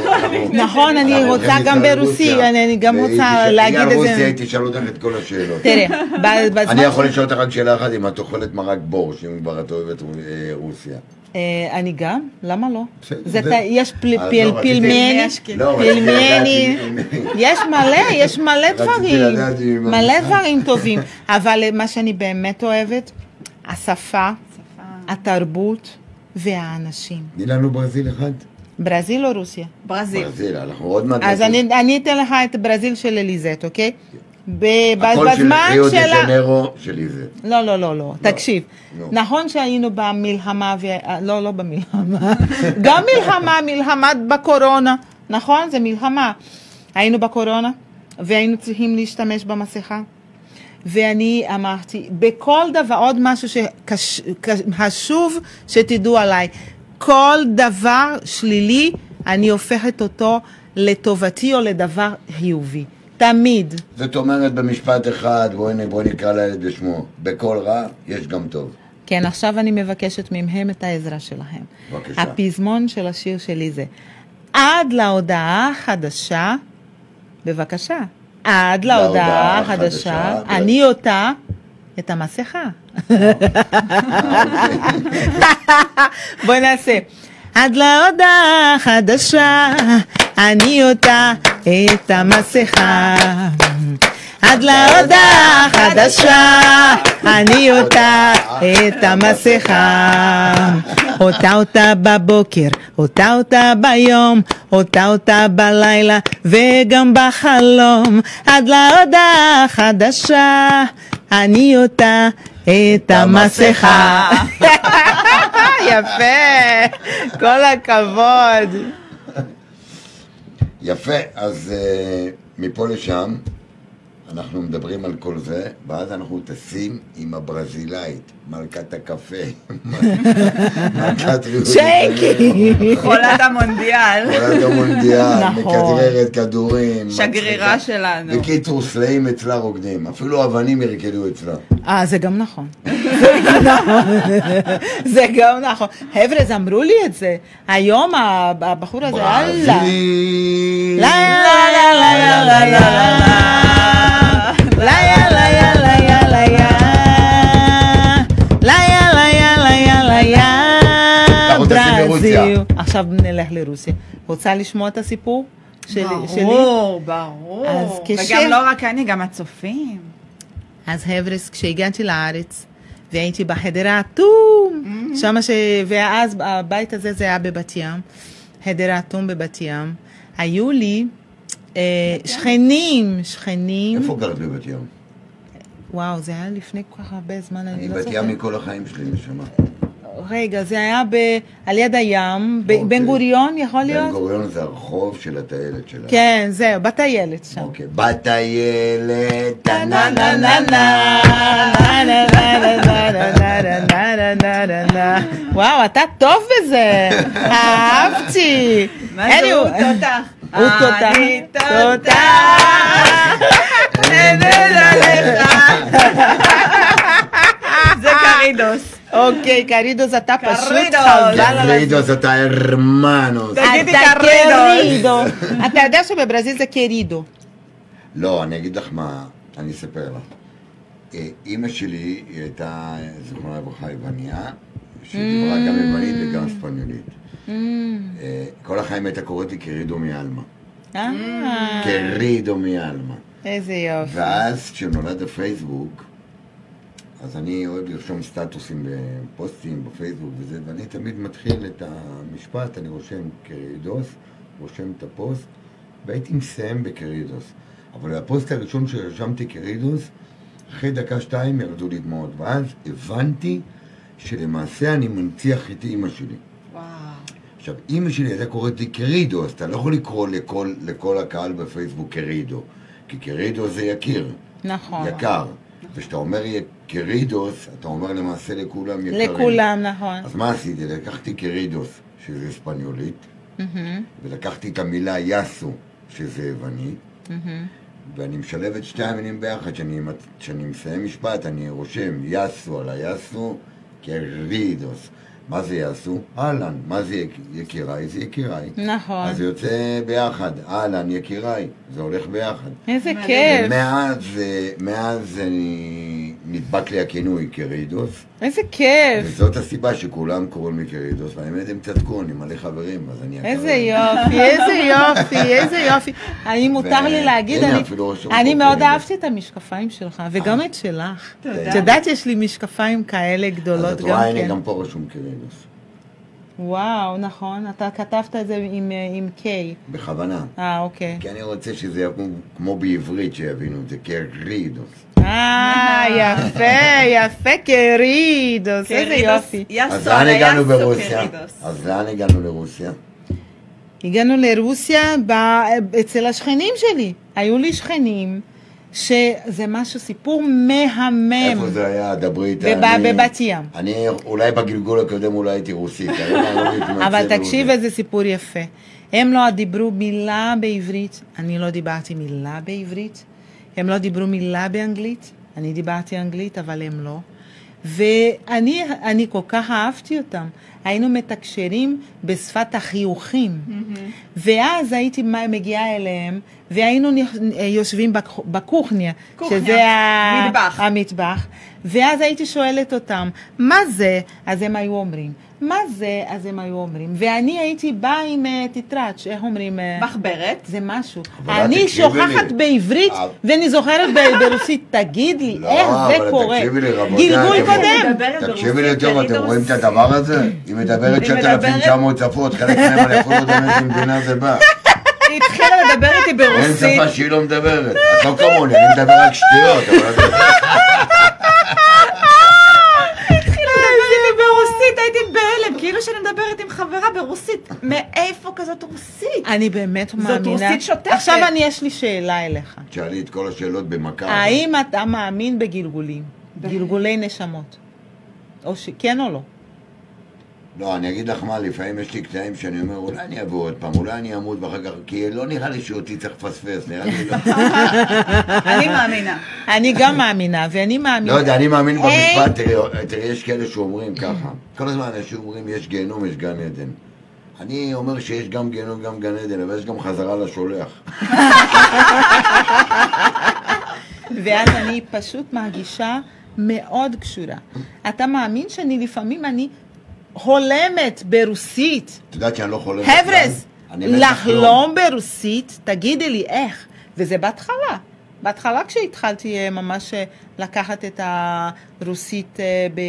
נכון, אני רוצה גם ברוסי, אני- אני גם רוצה להגיד על איזה- רוסיה, היא תשאל אותך את כל השאלות. תראה, בזמן... אני יכול לשאול אותך רק שאלה אחת, אם את אוכלת מרק בור, שאם כבר את אוהבת אה, רוסיה. אה, אני גם? למה לא? זה זה- יש פל- לא, פלמני, יש לא, פלמני, אם- יש מלא, יש מלא דברים, אם- מלא דברים טובים, אבל אה, מה שאני באמת אוהבת, השפה, התרבות והאנשים. תני לנו ברזיל אחד. ברזיל או רוסיה? ברזיל. ברזיל, אנחנו עוד מעט... אז אני אני אתן לך את ברזיל של אליזט, אוקיי? ב- הכל של בזמן ריו דה של. ז'נרו שלי זה. לא, לא, לא, לא, תקשיב. נכון שהיינו במלחמה, ו... אה, לא, לא במלחמה, גם מלחמה, מלחמה בקורונה, נכון? זה מלחמה. היינו בקורונה, והיינו צריכים להשתמש במסכה. ואני אמרתי, בכל דבר, עוד משהו שחשוב שתדעו עליי, כל דבר שלילי, אני הופכת אותו לטובתי או לדבר חיובי. תמיד. זאת אומרת במשפט אחד, בואי בואי נקרא לילד בשמו, בכל רע יש גם טוב. כן, עכשיו אני מבקשת מכם את העזרה שלהם. בבקשה. הפזמון של השיר שלי זה עד להודעה החדשה, בבקשה, עד להודעה החדשה, אני אותה את המסכה. בואי נעשה. עד להודעה החדשה, אני אותה את המסכה. עד להודעה החדשה, אני אותה את המסכה. אותה אותה בבוקר, אותה אותה ביום, אותה אותה בלילה וגם בחלום. עד להודעה החדשה, אני אותה את המסכה. יפה, כל הכבוד. יפה, אז אה, מפה לשם אנחנו מדברים על כל זה, ואז אנחנו טסים עם הברזילאית, מלכת הקפה, מלכת דה שייקי. חולת המונדיאל. עולת המונדיאל, נכון. מכדררת כדורים, שגרירה. שלנו. בקיצור, סלעים אצלה רוקדים, אפילו אבנים ירקדו אצלה. אה, זה גם נכון. זה גם נכון. זה גם נכון. חבר'ה, אז אמרו לי את זה. היום הבחור הזה, אללה. ברזיל! לה לה לה לה לה לה לה לרוסיה. עכשיו נלך לרוסיה. רוצה לשמוע את הסיפור שלי? שלי? ברור, ברור. אז כש- וגם לא רק אני, גם הצופים. אז חבר'ס, כשהגעתי לארץ, והייתי בחדר האטום, שמה ש... ואז הבית הזה זה היה בבת ים, חדר האטום בבת ים, היו לי אה, שכנים, שכנים, איפה גרת בבת ים? וואו, זה היה לפני כל כך הרבה זמן, אני אני לא בת זוכרת. ים מכל החיים שלי, נשמה. רגע, זה היה ב... על יד הים, ב... אוקיי. בן גוריון יכול להיות? בן גוריון זה הרחוב של הטיילת שלנו. כן, זהו, בטיילת שם. אוקיי, בטיילת, נה נה נה נה נה נה נה נה נה נה נה נה נה נה נה נה נה נה וואו, אתה טוב בזה, אהבתי. מה זה, הוא תותח. הוא תותח. אני תותח, נהנה לך. זה קרידוס. אתה פשוט קרידוס. חבל על הזמן. קרידוס אתה הרמנוס. תגידי אתה יודע שבברזיל זה קרידו. לא, אני אגיד לך מה, אני אספר לך. אימא שלי, היא הייתה, זיכרונה לברכה, יווניה, שדיברה גם יוונית וגם ספניולית. כל החיים הייתה קוראת לי קרידו מעלמה. אה, קרידו מעלמה. איזה יופי. ואז כשנולד הפייסבוק, אז אני אוהב לרשום סטטוסים בפוסטים בפייסבוק וזה, ואני תמיד מתחיל את המשפט, אני רושם קרידוס, רושם את הפוסט, והייתי מסיים בקרידוס. אבל הפוסט הראשון שרשמתי קרידוס, אחרי דקה שתיים ירדו לי דמעות, ואז הבנתי שלמעשה אני מנציח את אימא שלי. וואו. עכשיו, אימא שלי הייתה קוראת לי קרידו, אז אתה לא יכול לקרוא לכל, לכל הקהל בפייסבוק קרידו, כי קרידו זה יקיר, נכון. יקר. וכשאתה אומר קרידוס, אתה אומר למעשה לכולם יקרים. לכולם, נכון. אז מה עשיתי? לקחתי קרידוס, שזה ספניולית, מהמם, ולקחתי את המילה יאסו, שזה יוונית, מהמם. ואני משלב את שתי המילים ביחד, כשאני מסיים משפט, אני רושם יאסו על היאסו, קרידוס. מה זה יאסו? אהלן. מה זה יק- יקיריי? זה יקיריי. נכון. אז זה יוצא ביחד, אהלן, יקיריי, זה הולך ביחד. איזה. כיף. ומאז, אה, מאז אני, נדבק לי הכינוי קרידוס, איזה כיף. וזאת הסיבה שכולם קוראים לי קרידוס, והאמת הם צדקו, אני מלא חברים, אז אני... איזה. יופי, איזה יופי, איזה יופי. אני מותר לי להגיד, אני- מאוד. אהבתי את המשקפיים שלך, וגם את שלך. תודה. את יודעת, יש לי משקפיים כאלה אז גדולות את גם רואה, הנה, כן. גם פה רשום קרידוס, עם אתה כתבת את זה עם, אה, עם K. בכוונה. אה, אוקיי. כי אני רוצה שזה יהיה כמו- בעברית, שיבינו את זה, קרידוס. אה, יפה, יפה, קרידוס, איזה יופי. אז לאן הגענו ברוסיה? אז לאן הגענו לרוסיה? הגענו לרוסיה אצל השכנים שלי. היו לי שכנים, שזה משהו, סיפור מהמם. איפה זה היה? דברי איתי. בב- אני- בבת ים. אני אולי בגלגול הקודם אולי הייתי רוסית. לא אבל תקשיב. איזה סיפור יפה. הם לא דיברו מילה בעברית, אני לא דיברתי מילה בעברית. הם לא דיברו מילה באנגלית, אני דיברתי אנגלית, אבל הם לא. ואני אני כל כך אהבתי אותם. היינו מתקשרים בשפת החיוכים. ואז הייתי מגיעה אליהם, והיינו יושבים בק- בקוכניה, קוכניה, שזה ה- מטבח. המטבח, ואז הייתי שואלת אותם, מה זה? אז הם היו אומרים, מה זה? אז הם היו אומרים, ואני הייתי באה עם אה, תטרץ', איך אומרים? אה, מחברת. זה משהו. אני שוכחת. בעברית, אה. ואני זוכרת ברוסית, תגיד לי, לא, איך זה קורה? גלגול קודם. תקשיבי לי טוב, אתם קרידוס. רואים את הדבר הזה? היא מדברת היא 9,900 שפות, חלק מהם אני אפילו לא יודע מאיזה מדינה זה בא. היא התחילה לדבר איתי אין ברוסית. שפה שהיא לא מדברת. את לא כמוני, אני מדבר רק שטויות. אבל את- התחילה לדבר איתי ברוסית, הייתי בהלם, כאילו שאני מדברת עם חברה ברוסית. מאיפה כזאת רוסית? אני באמת זאת מאמינה. רוסית שוטפת. עכשיו אני, יש לי שאלה אליך. תשאלי את כל השאלות במכה. האם אתה מאמין בגלגולים? גלגולי נשמות? או שכן או לא? לא, אני אגיד לך מה, לפעמים יש לי קטעים שאני אומר, אולי אני אבוא עוד פעם, אולי אני אמות ואחר כך, כי לא נראה לי שאותי צריך לפספס, נראה לי לא. אני מאמינה. אני גם מאמינה, ואני לא מאמינה. יודע, אני מאמין במשפט, תראי, יש כאלה שאומרים ככה, כל הזמן אנשים אומרים, יש גיהנום, יש גן עדן. אני אומר שיש גם גיהנום, גם גן עדן, אבל יש גם חזרה לשולח. ואז אני פשוט מרגישה מאוד קשורה. אתה מאמין שאני לפעמים אני הולמת ברוסית? את יודעת שאני לא חולם חבר'ס, לחלום ברוסית, תגידי לי איך. וזה בהתחלה. בהתחלה כשהתחלתי אה, ממש אה, לקחת את הרוסית אה, ב...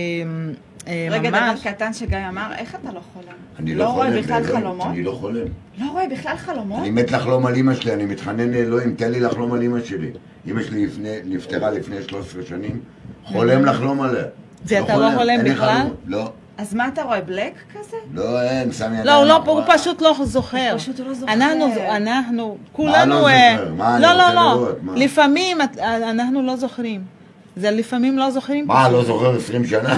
רגע, דבר. קטן שגיא אמר, איך אתה לא חולם? אני לא לא חולם. רואה בכלל באלוהים, חלומות? אני לא חולם. לא רואה בכלל חלומות? אני מת לחלום על אימא שלי, אני מתחנן לאלוהים, תן לי לחלום על אימא שלי. אימא שלי לפני, נפטרה לפני 13 שנים, חולם לחלום עליה. ואתה לא חולם אין לי בכלל? לא. אז מה אתה רואה, בלק כזה? לא, אין, שם ידיים. לא, הוא, לא, הוא. פשוט לא זוכר. הוא פשוט לא זוכר. אנחנו, אנחנו, כולנו... לא אה, זוכר? מה, אני לא, לא, לא. מה? לפעמים את- אנחנו לא זוכרים. זה לפעמים לא זוכרים. מה, לא זוכר 20 שנה?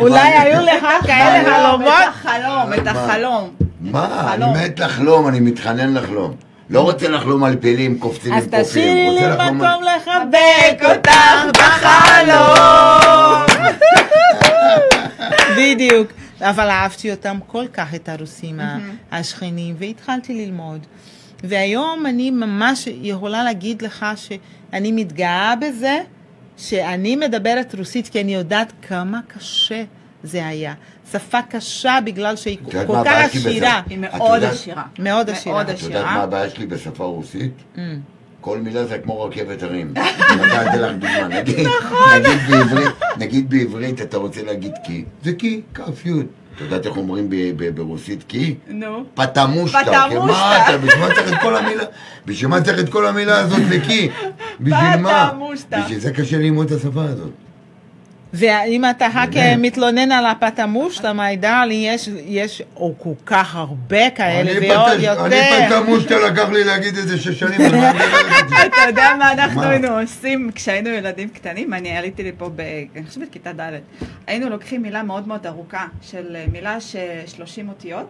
אולי היו לך כאלה חלומות? את החלום, את מה? החלום. מה, חלום. אני מת לחלום, אני מתחנן לחלום. לא רוצה לחלום על פילים קופצים עם אז קופים. תשאירי לי מקום לחבק אותך בחלום. בדיוק. אבל אהבתי אותם כל כך, את הרוסים השכנים, והתחלתי ללמוד. והיום אני ממש יכולה להגיד לך שאני מתגאה בזה שאני מדברת רוסית, כי אני יודעת כמה קשה זה היה. שפה קשה בגלל שהיא כל כך? עשירה. היא מאוד עשירה. מאוד עשירה. מאוד את יודעת. מה הבעיה שלי בשפה רוסית? Mm. כל מילה זה כמו רכבת הרים. אני אתן לך דוגמה, נגיד, נגיד בעברית, אתה רוצה להגיד קי, זה קי, כף יוד. את יודעת איך אומרים ב- ב- ברוסית קי? נו. פטמושטה, פטמושטה. מה אתה, בשביל מה צריך את כל המילה, בשביל מה צריך את כל המילה הזאת לקי? בשביל מה? פטמושטה. בשביל זה קשה ללמוד את השפה הזאת. ואם אתה רק באמת. מתלונן על הפטמושטה, מיידע לי, יש, יש או כל כך הרבה כאלה, ועוד פטש- אני יותר. פטמושטה לקח לי להגיד את זה שש שנים, איתי? אתה יודע מה אנחנו? היינו עושים כשהיינו ילדים קטנים? אני עליתי לפה, ב... אני חושבת כיתה ד'. היינו לוקחים מילה מאוד מאוד ארוכה, של אה, מילה של 30 אותיות,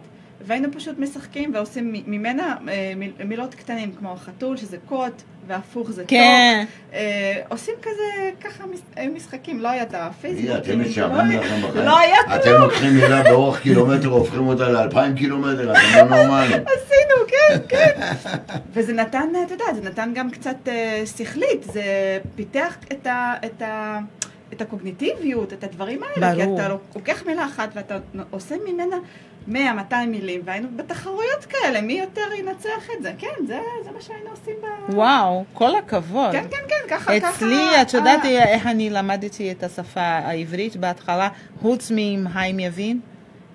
והיינו פשוט משחקים ועושים ממנה אה, מיל- מילות קטנים, כמו חתול, שזה קוט, והפוך זה כן. טוק. אה, עושים כזה, ככה מש- אה, משחקים, לא היה את הפייסבוק. אתם לא משעמם היה- לכם בחיים. לא היה אתם לוקחים מילה באורך קילומטר, הופכים אותה לאלפיים קילומטר, אתם לא נורמלים. עשינו, כן, כן. וזה נתן, אתה יודע, זה נתן גם קצת אה, שכלית, זה פיתח את ה... את ה את הקוגניטיביות, את הדברים האלה, ברור. כי אתה לוקח מילה אחת ואתה עושה ממנה 100-200 מילים, והיינו בתחרויות כאלה, מי יותר ינצח את זה, כן, זה, זה מה שהיינו עושים ב... וואו, כל הכבוד. כן, כן, כן, ככה, ככה... אצלי, את יודעת אה, איך אני למדתי את השפה העברית בהתחלה, חוץ מחיים יבין?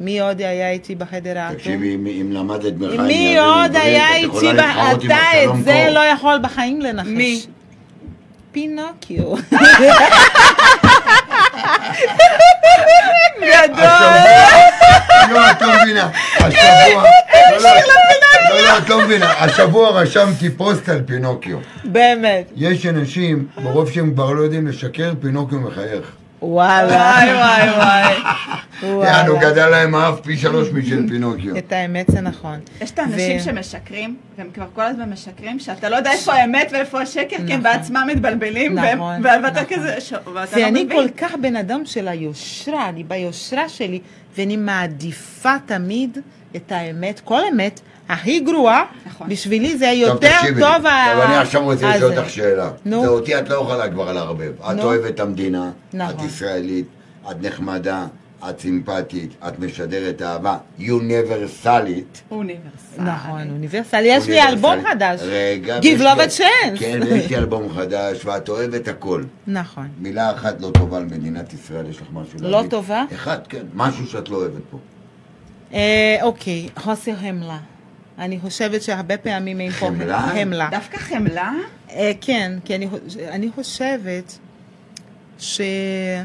מי עוד היה איתי בחדר האטום? תקשיבי, אם- אם למדת בחיים מי יבין עוד עברית, היה איתי, אתה את זה. לא יכול בחיים לנחש. מי? פינוקיו. השבוע, לא, את לא מבינה, השבוע, לא, לא, את לא מבינה, השבוע רשמתי פוסט על פינוקיו. באמת. יש אנשים, ברוב שהם כבר לא יודעים לשקר, פינוקיו מחייך. וואלה. וואי, וואי, וואי. יענו, וואלה. גדל להם האף פי שלוש משל פינוקיו. את האמת זה נכון. יש את האנשים שמשקרים, והם כבר כל הזמן משקרים, שאתה לא יודע איפה האמת ואיפה השקר, כי הם נכון. בעצמם מתבלבלים, נכון, ואתה נכון. כזה, ואתה לא ואני מבין. כל כך בן אדם של היושרה, אני ביושרה שלי, ואני מעדיפה תמיד את האמת, כל אמת, הכי גרועה, נכון. בשבילי זה טוב, יותר תקשיבי, טוב. ה- טוב, אני עכשיו רוצה לשאול. אותך שאלה. נו. זה אותי את לא יכולה כבר לערבב. את. אוהבת את המדינה, את נכון. ישראלית, את נחמדה, את סימפטית, את משדרת אהבה, יוניברסלית. אוניברסלי. נכון, אוניברסלי. יש לי אלבום חדש. רגע. Give love a chance. כן, ויש לי אלבום חדש, ואת אוהבת הכל. נכון. מילה אחת לא טובה על מדינת ישראל, יש לך משהו להגיד? לא טובה? אחד, כן. משהו שאת לא אוהבת פה. אה, אוקיי, חוסר חמלה. אני חושבת שהרבה פעמים אין פה חמלה? חמלה. דווקא חמלה? אה, כן, כי אני, אני חושבת שהרבה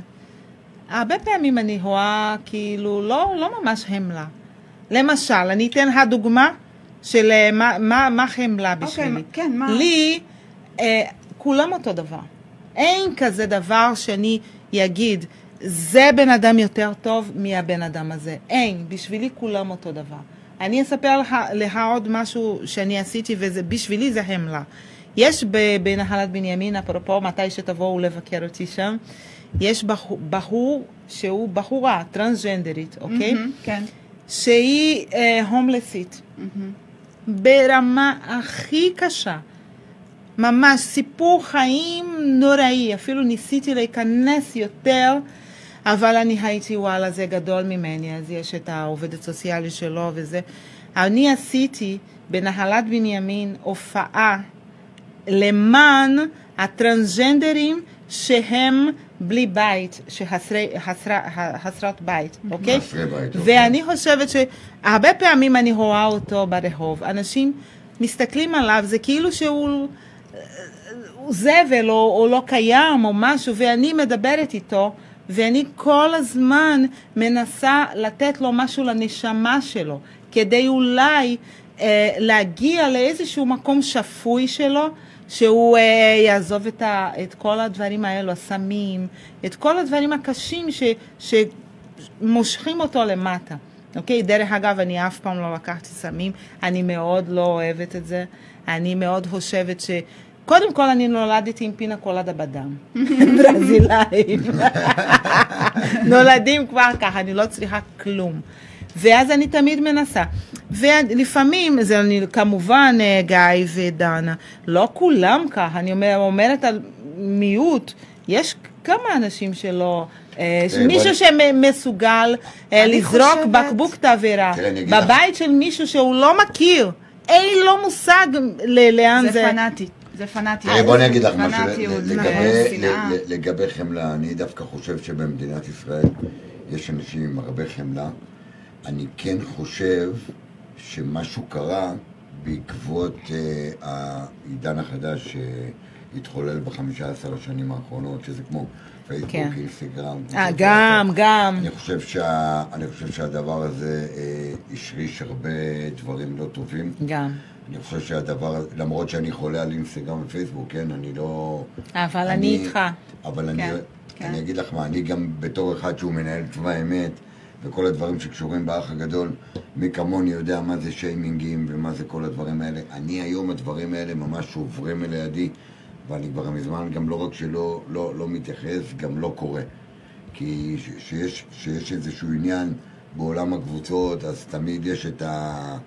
פעמים אני רואה כאילו לא, לא ממש חמלה. למשל, אני אתן לך דוגמה של אה, מה, מה, מה חמלה בשבילי. אוקיי, כן, מה? לי, אה, כולם אותו דבר. אין כזה דבר שאני אגיד, זה בן אדם יותר טוב מהבן אדם הזה. אין, בשבילי כולם אותו דבר. אני אספר לך, לך עוד משהו שאני עשיתי, ובשבילי זה חמלה. יש בנחלת בנימין, אפרופו, מתי שתבואו לבקר אותי שם, יש בחור, בחור שהוא בחורה טרנסג'נדרית, אוקיי? מהמם, כן. שהיא אה, הומלסית. מהמם. ברמה הכי קשה. ממש סיפור חיים נוראי, אפילו ניסיתי להיכנס יותר, אבל אני הייתי, וואלה, זה גדול ממני, אז יש את העובדת הסוציאלית שלו וזה. אני עשיתי בנחלת בנימין הופעה למען הטרנסג'נדרים שהם בלי בית, שחסרת בית, אוקיי? חסרי בית, אוקיי. ואני חושבת שהרבה פעמים אני רואה אותו ברחוב, אנשים מסתכלים עליו, זה כאילו שהוא הוא זבל או, או לא קיים או משהו, ואני מדברת איתו, ואני כל הזמן מנסה לתת לו משהו לנשמה שלו, כדי אולי אה, להגיע לאיזשהו מקום שפוי שלו, שהוא אה, יעזוב את, ה, את כל הדברים האלו, הסמים, את כל הדברים הקשים ש, שמושכים אותו למטה. אוקיי? דרך אגב, אני אף פעם לא לקחתי סמים, אני מאוד לא אוהבת את זה. אני מאוד חושבת ש... קודם כל, אני נולדתי עם פינה קולדה בדם. ברזילאים. נולדים כבר ככה, אני לא צריכה כלום. ואז אני תמיד מנסה. ולפעמים, זה אני כמובן אה, גיא ודנה, לא כולם ככה, אני אומר, אומרת על מיעוט, יש כמה אנשים שלא... אה, כן, מישהו שמסוגל אה, לזרוק בקבוק תבערה בבית של מישהו שהוא לא מכיר, אין לו מושג לאן זה זה... פנאטי. זה פנאטי. תראי, בוא אני אגיד לך משהו, פנאטיות, לגבי- חמלה, אני דווקא חושב שבמדינת ישראל יש אנשים עם הרבה חמלה. אני כן חושב שמשהו קרה בעקבות אה, העידן החדש שהתחולל בחמישה עשר השנים האחרונות, שזה כמו פייסבוק, כן. אינסטגרם. אה, גם, גם. אני חושב, שה, אני חושב שהדבר הזה אה, השריש הרבה דברים לא טובים. גם. אני חושב שהדבר, למרות שאני חולה על אינסטגרם ופייסבוק, כן, אני לא... אבל אני איתך. אבל אני, כן, כן. אני אגיד לך מה, אני גם בתור אחד שהוא מנהל צבא האמת, וכל הדברים שקשורים באח הגדול, מי כמוני יודע מה זה שיימינגים ומה זה כל הדברים האלה. אני היום, הדברים האלה ממש עוברים לידי, ואני כבר מזמן גם לא רק שלא לא, לא מתייחס, גם לא קורא. כי ש- שיש, שיש איזשהו עניין בעולם הקבוצות, אז תמיד יש את ה...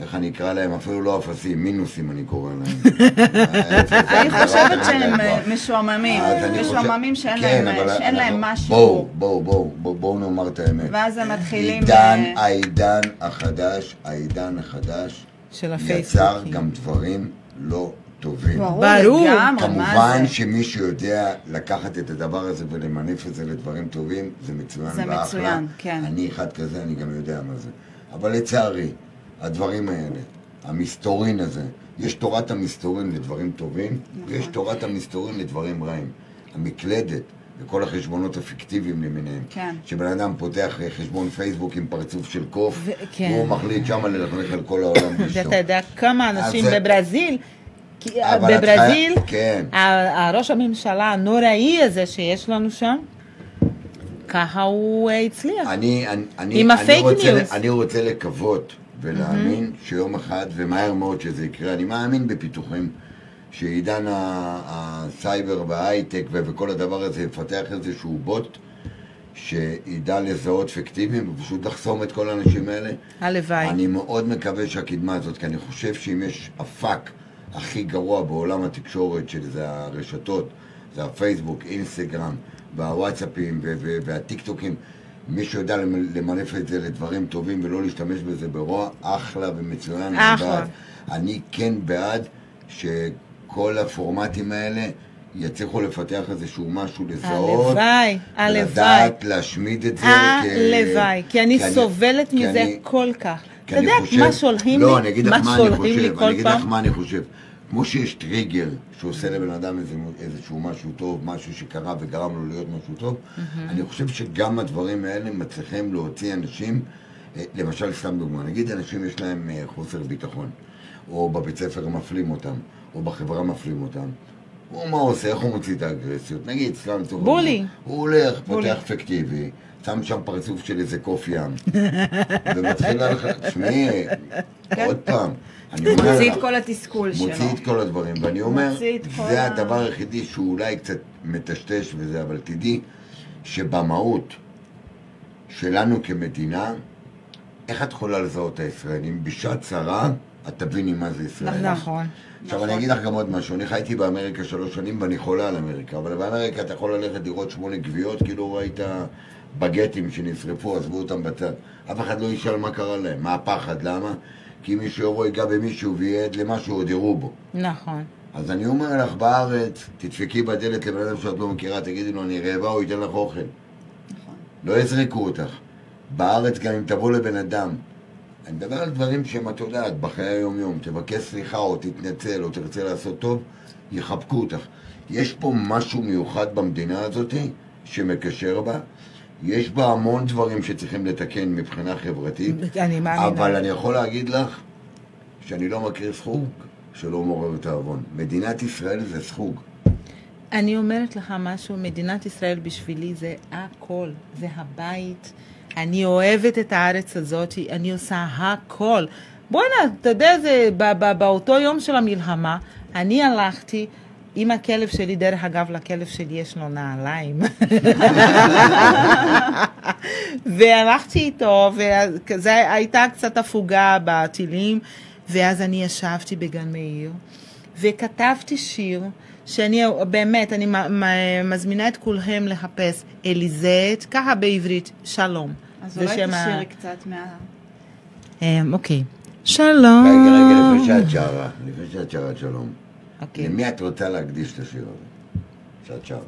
איך אני אקרא להם? אפילו לא אפסים, מינוסים אני קורא להם. אני חושבת שהם אה, משועממים. משועממים שאין כן, להם- משהו. בואו, בואו, בואו, בואו, נאמר את האמת. ואז הם מתחילים... עידן, אה, העידן החדש, העידן החדש, יצר. גם דברים לא טובים. ברור, כמובן זה? שמישהו יודע לקחת את הדבר הזה ולמנף את זה לדברים טובים, זה מצוין זה ואחלה. מצוין, כן. אני אחד כזה, אני גם יודע מה זה. אבל לצערי, הדברים האלה, המסתורין הזה, יש תורת המסתורין לדברים טובים, נכון. ויש תורת המסתורין לדברים רעים. המקלדת וכל החשבונות הפיקטיביים למיניהם. כן. שבן אדם פותח אה, חשבון פייסבוק עם פרצוף של קוף, ו- כן. והוא מחליט שמה ללכלך על כל העולם ואשתו. אתה יודע כמה אנשים זה- בברזיל, בברזיל, כן. הראש הממשלה הנוראי הזה שיש לנו שם, ככה הוא אה, הצליח. אני, אני, אני, עם אני הפייק רוצה, news. אני רוצה לקוות ולהאמין שיום אחד, ומהר מאוד שזה יקרה, אני מאמין בפיתוחים, שעידן הסייבר וההייטק וכל הדבר הזה יפתח איזשהו בוט שידע לזהות פיקטיביים ופשוט לחסום את כל האנשים האלה. הלוואי. אני מאוד מקווה שהקדמה הזאת, כי אני חושב שאם יש הפאק הכי גרוע בעולם התקשורת, שזה הרשתות, זה הפייסבוק, אינסטגרם, והוואטסאפים והטיקטוקים, מי שיודע למ- למנף את זה לדברים טובים ולא להשתמש בזה ברוע, אחלה ומצוין. אני. בעד. אני כן בעד שכל הפורמטים האלה יצליחו לפתח איזשהו משהו לזהות. הלוואי, הלוואי. ולדעת להשמיד את זה. הלוואי, כי אני סובלת מזה אני- כל כך. אתה יודע מה שולחים לא, לי? אני אגיד לך מה אני חושב, אני אגיד לך? מה אני חושב. כמו שיש טריגר שעושה לבן אדם איזה, איזשהו משהו טוב, משהו שקרה וגרם לו להיות משהו טוב, אני חושב שגם הדברים האלה מצליחים להוציא אנשים, אה, למשל, סתם דוגמה, נגיד אנשים יש להם אה, חוסר ביטחון, או בבית ספר מפלים אותם, או בחברה מפלים אותם. הוא מה עושה, איך הוא מוציא את האגרסיות? נגיד, סתם לצורך בולי. הוא הולך, בולי. פותח פיקטיבי, שם שם פרצוף של איזה קוף ים, ומתחיל ללכת, תשמעי, עוד פעם, אני אומר מוציא לך, את כל התסכול שלו. מוציא את כל הדברים, ואני אומר, מוציא זה הדבר היחידי שהוא אולי קצת מטשטש וזה, אבל תדעי שבמהות שלנו כמדינה, איך את יכולה לזהות את הישראלים? בשעת צרה, את תביני מה זה ישראל. נכון. עכשיו אני אגיד לך גם עוד משהו, אני חייתי באמריקה שלוש שנים ואני חולה על אמריקה, אבל באמריקה אתה יכול ללכת לראות שמונה גוויות, כאילו ראית בגטים שנשרפו, עזבו אותם בצד. אף אחד לא ישאל מה קרה להם, מה הפחד, למה? כי אם מישהו יבוא ייגע במישהו ויהיה עד למשהו, עוד יראו בו. נכון. אז אני אומר לך, בארץ, תדפקי בדלת לבן אדם שאת לא מכירה, תגידי לו, אני רעבה, הוא ייתן לך אוכל. נכון. לא יזרקו אותך. בארץ, גם אם תבוא לבן אדם אני מדבר על דברים שהם, את יודעת, בחיי היום-יום. תבקש סליחה או תתנצל או תרצה לעשות טוב, יחבקו אותך. יש פה משהו מיוחד במדינה הזאת שמקשר בה. יש בה המון דברים שצריכים לתקן מבחינה חברתית, אני מאמינה. אבל אני יכול להגיד לך שאני לא מכיר סחוג שלא מעורר תיאבון. מדינת ישראל זה סחוג. אני אומרת לך משהו, מדינת ישראל בשבילי זה הכל, זה הבית. אני אוהבת את הארץ הזאת, אני עושה הכל. בואנה, אתה יודע, זה באותו יום של המלחמה, אני הלכתי עם הכלב שלי, דרך אגב, לכלב שלי יש לו נעליים. והלכתי איתו, וזו הייתה קצת הפוגה בטילים, ואז אני ישבתי בגן מאיר, וכתבתי שיר. שאני באמת, אני מזמינה את כולכם לחפש אליזט, ככה בעברית, שלום. אז אולי שם ה- תשאירי קצת מה... אמ, אוקיי. שלום. רגע, רגע, לפני שאת שרה, לפני שאת שרה שלום. אוקיי. למי את רוצה להקדיש את השיר הזה? שאת שרה.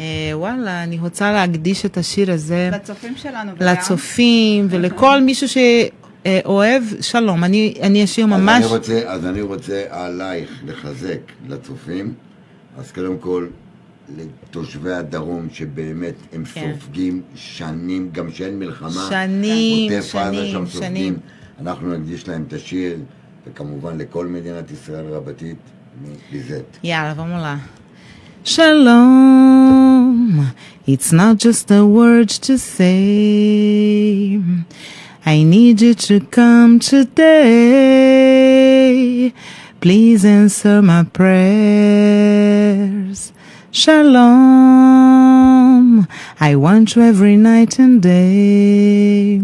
אה, וואלה, אני רוצה להקדיש את השיר הזה לצופים שלנו. לצופים ולכל מישהו שאוהב שלום. אני אני אשיר אז ממש... אני רוצה, אז אני רוצה עלייך לחזק לצופים. אז קודם כל, לתושבי הדרום, שבאמת הם כן. סופגים שנים, גם שאין מלחמה. שנים, שנים, שנים. אנחנו נקדיש להם את השיר, וכמובן לכל מדינת ישראל רבתית, מליזט. יאללה, vamos lá. Shalom, it's not just the words to say. I need you to come today. Please answer my prayers. Shalom, I want you every night and day.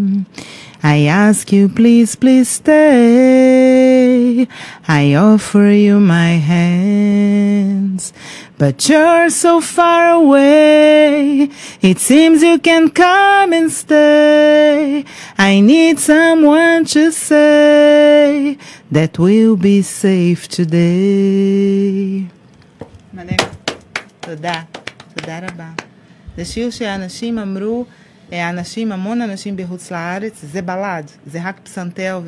I ask you, please, please stay. I offer you my hands, but you're so far away. It seems you can come and stay. I need someone to say that we'll be safe today. מדהים. תודה, תודה רבה. זה שיר שאנשים אמרו, אה, אנשים, המון אנשים בחוץ לארץ, זה בלד, זה רק פסנתר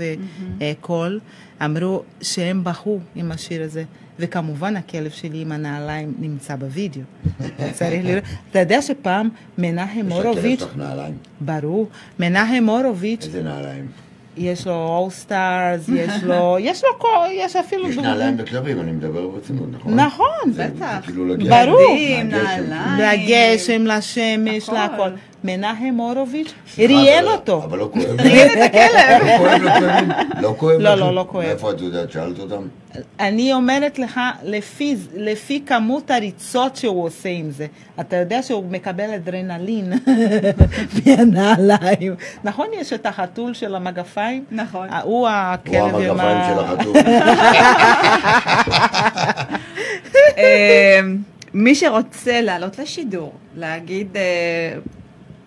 וקול, אמרו שהם בכו עם השיר הזה. וכמובן הכלב שלי עם הנעליים נמצא בווידאו. צריך לראות. אתה יודע שפעם מנחם יש לכלב שלך נעליים? ברור, מנחם הורוביץ', איזה נעליים? יש לו אול סטארס, יש לו, יש לו, כל- יש אפילו... יש נעליים בכלבים, אני מדבר ברצינות, נכון? נכון, בטח. כאילו. ברור. נעליים. לגשם, לשמש, הכל. להכל. מנחם הורוביץ' ראיין אבל- אותו. אבל לא כואב. ראיין את הכלב. לא כואב? לא לא, לכם? לא, לא כואב. מאיפה את יודעת? שאלת אותם? אני אומרת לך, לפי, לפי כמות הריצות שהוא עושה עם זה, אתה יודע שהוא מקבל אדרנלין מהנעליים. נכון, יש את החתול של המגפיים? נכון. הוא הוא הכלב עם המגפיים. של החתול. אה, מי שרוצה לעלות לשידור, להגיד אה,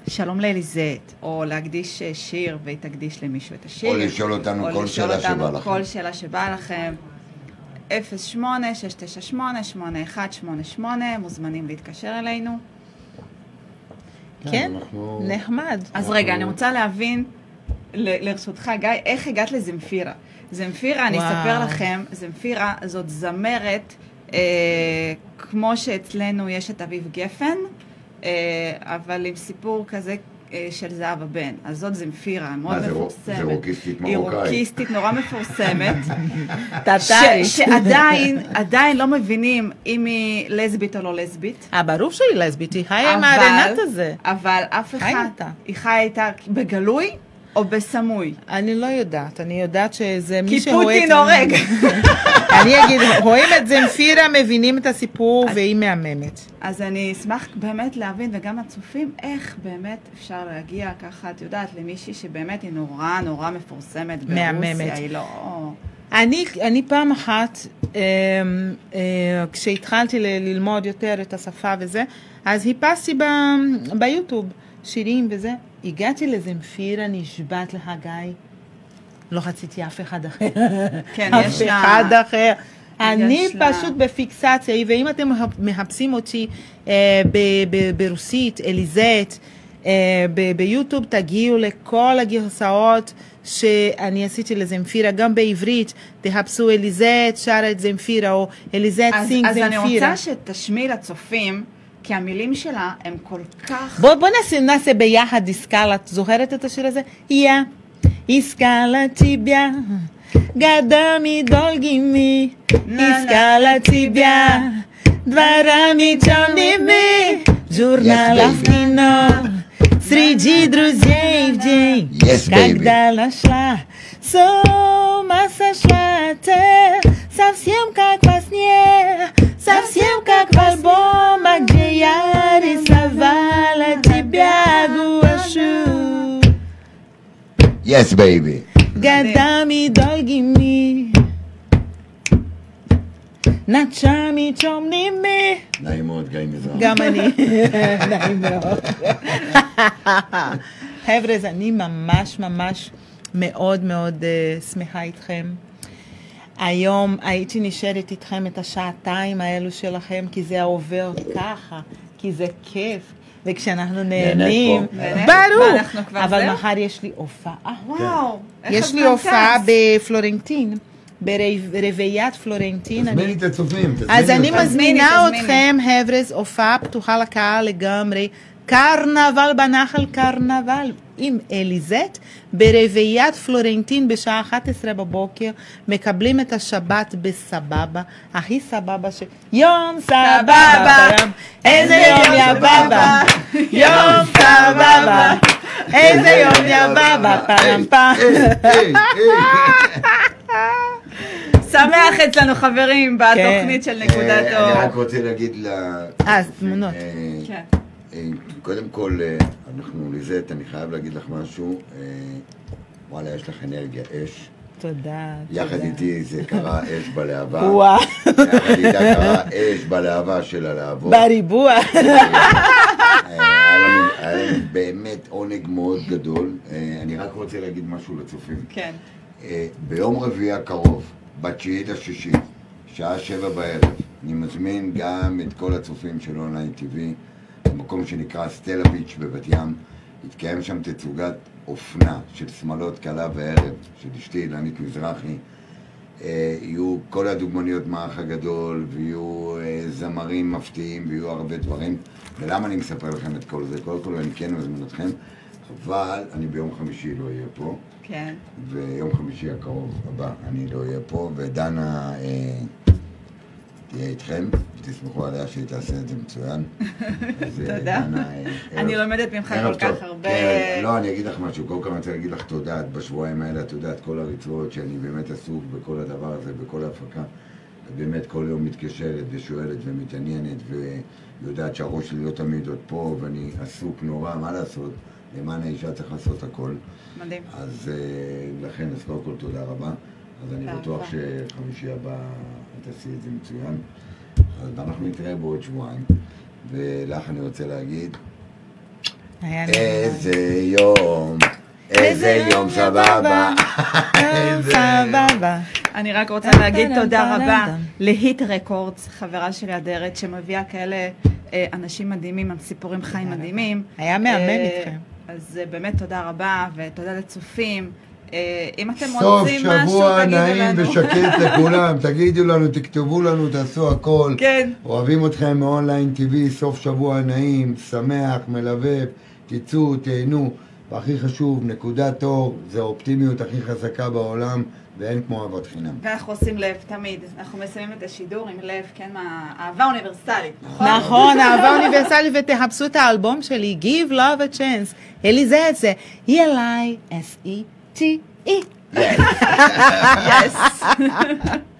שלום לאליזט, או להקדיש אה, שיר והיא תקדיש למישהו את השיר. או לשאול אותנו או כל לשאול שאלה אותנו שבא לכם. כל שאלה שבא לכם. 08-698-8188, מוזמנים להתקשר אלינו. כן, אנחנו- נחמד. אז רגע, אני רוצה להבין, לרשותך, גיא, איך הגעת לזמפירה? זמפירה, אני. אספר לכם, זמפירה זאת זמרת, אה, כמו שאצלנו יש את אביב גפן, אבל עם סיפור כזה אה, של זהבה בן. אז זאת זמפירה, מאוד מה, זה רו- מפורסמת. זה רוקיסטית היא מרוקאית. רוקיסטית נורא מפורסמת. שעדיין, עדיין לא מבינים אם היא לסבית או לא לסבית. אה, ברור שהיא לסבית, היא חיה עם אבל- הרנט הזה. אבל אף אחד. היא חיה איתה בגלוי או בסמוי? אני לא יודעת, אני יודעת שזה מי כי שאוהב... פוטין הורג. אני אגיד, רואים את זמפירה, מבינים את הסיפור, והיא מהממת. אז אני אשמח באמת להבין, וגם הצופים, איך באמת אפשר להגיע ככה, את יודעת, למישהי שבאמת היא נורא נורא מפורסמת מהממת. ברוסיה, היא לא... אני, אני פעם אחת, אה, אה, כשהתחלתי ללמוד יותר את השפה וזה, אז חיפשתי ב, ביוטיוב שירים וזה. הגעתי לזמפירה, נשבעת לך גיא. לא רציתי אף אחד אחר. כן, אף יש לה- אחד אחר. אני לה- פשוט בפיקסציה, ואם אתם מחפשים אותי אה, ברוסית, אליזט, אה, ב- ביוטיוב תגיעו לכל הגרסאות שאני עשיתי לזמפירה, גם בעברית, תחפשו אליזט שרה את זמפירה, או אליזט סינג אז אני זמפירה. רוצה שתשמיעי לצופים, כי המילים שלה הם כל כך... בוא, בוא נעשה, נעשה ביחד איסקאלה, את זוכרת את השיר הזה? יא, искала тебя годами долгими, искала тебя дворами темными, в журналах кино, среди друзей в день, yes, когда нашла, с ума сошла ты, совсем как во сне, совсем как в альбомах, где я рисовала тебя, гуашу. Yes, baby. Gadami dolgimi. נצ'מי צ'ומנימי. נעים מאוד, גיא מזרח. גם אני. נעים מאוד. חבר'ה, אז אני ממש ממש מאוד מאוד שמחה איתכם. היום הייתי נשארת איתכם את השעתיים האלו שלכם, כי זה עובר ככה, כי זה כיף, וכשאנחנו נהנים? ברור, אבל? מחר יש לי הופעה. וואו, איך יש לי הופעה. בפלורנטין, ברביעיית פלורנטין. אני- תזמיני את הצופים, אז אני. מזמינה. אתכם, חבר'ס, הופעה פתוחה לקהל לגמרי. קרנבל בנחל קרנבל עם אליזט ברביעיית פלורנטין בשעה 11 בבוקר. מקבלים את השבת בסבבה, הכי סבבה ש... יום סבבה. איזה יום יא בבא, יום סבבה, איזה יום יא בבא, פעם פעם. שמח אצלנו חברים בתוכנית של נקודת אה, אני רק אור. רוצה להגיד ל... אז, תמונות. אה. אה, קודם כל, אה, אנחנו, ליזט, אני חייב להגיד לך משהו. אה, וואלה, יש לך אנרגיה אש. תודה. יחד תודה. איתי זה קרה אש בלהבה. וואו, יחד איתה קרה אש בלהבה של הלהבות. בריבוע. היה לנו- היה לנו באמת עונג מאוד גדול. אה, אני רק רוצה להגיד משהו לצופים. כן. אה, ביום רביעי הקרוב, בתשיעית השישי, שעה שבע בערב, אני מזמין גם את כל הצופים של אונליין TV, במקום שנקרא סטלה ביץ' בבת ים. יתקיים שם תצוגת אופנה של שמלות כלה וערב, של אשתי אילנית מזרחי. אה, יהיו כל הדוגמניות מהאח הגדול, ויהיו אה, זמרים מפתיעים, ויהיו הרבה דברים. ולמה אני מספר לכם את כל זה? קודם כל אני כן מזמין אתכם, אבל אני ביום חמישי לא אהיה פה. כן. ויום חמישי הקרוב הבא אני לא אהיה פה, ודנה אה, תהיה איתכם, ותסמכו עליה שהיא תעשה את זה מצוין. תודה. אני לומדת ממך כל כך. הרבה. כן, לא, אני אגיד לך משהו, קודם כל אני רוצה להגיד לך תודה, את בשבועיים האלה, את יודעת, כל הריצות, שאני באמת עסוק בכל הדבר הזה, בכל ההפקה. באמת כל יום מתקשרת ושואלת ומתעניינת, ויודעת שהראש שלי לא תמיד עוד פה, ואני עסוק נורא, מה לעשות? למען האישה צריך לעשות הכל. מדהים. אז אה, לכן, אז קודם כל תודה רבה. אז אני בטוח. שחמישי הבא תעשי את זה מצוין. אז אנחנו נתראה בעוד שבועיים. ולך אני רוצה להגיד, איזה יום, איזה יום סבבה. איזה- סבבה. אני רק רוצה להגיד תודה רבה. להיט רקורדס, חברה שלי אדרת, שמביאה כאלה אה, אנשים מדהימים עם סיפורים חיים מדהימים. היה מהמם אה, איתכם. אז אה, באמת תודה רבה, ותודה לצופים. אה, אם אתם סוף רוצים משהו, שבוע תגידו נעים לנו. ושקט לכולם, תגידו לנו, תכתבו לנו, תעשו הכל. כן. אוהבים אתכם מאונליין TV, סוף שבוע נעים, שמח, מלבב, תצאו, תהנו. והכי חשוב, נקודת אור, זה האופטימיות הכי חזקה בעולם, ואין כמו אהבת חינם. ואנחנו עושים לב תמיד. אנחנו מסיימים את השידור עם לב, כן, מה- אהבה אוניברסלית, נכון? נכון, אהבה אוניברסלית, ותחפשו את האלבום שלי, Give Love a Chance. אליזה את זה, T E. Yes. yes.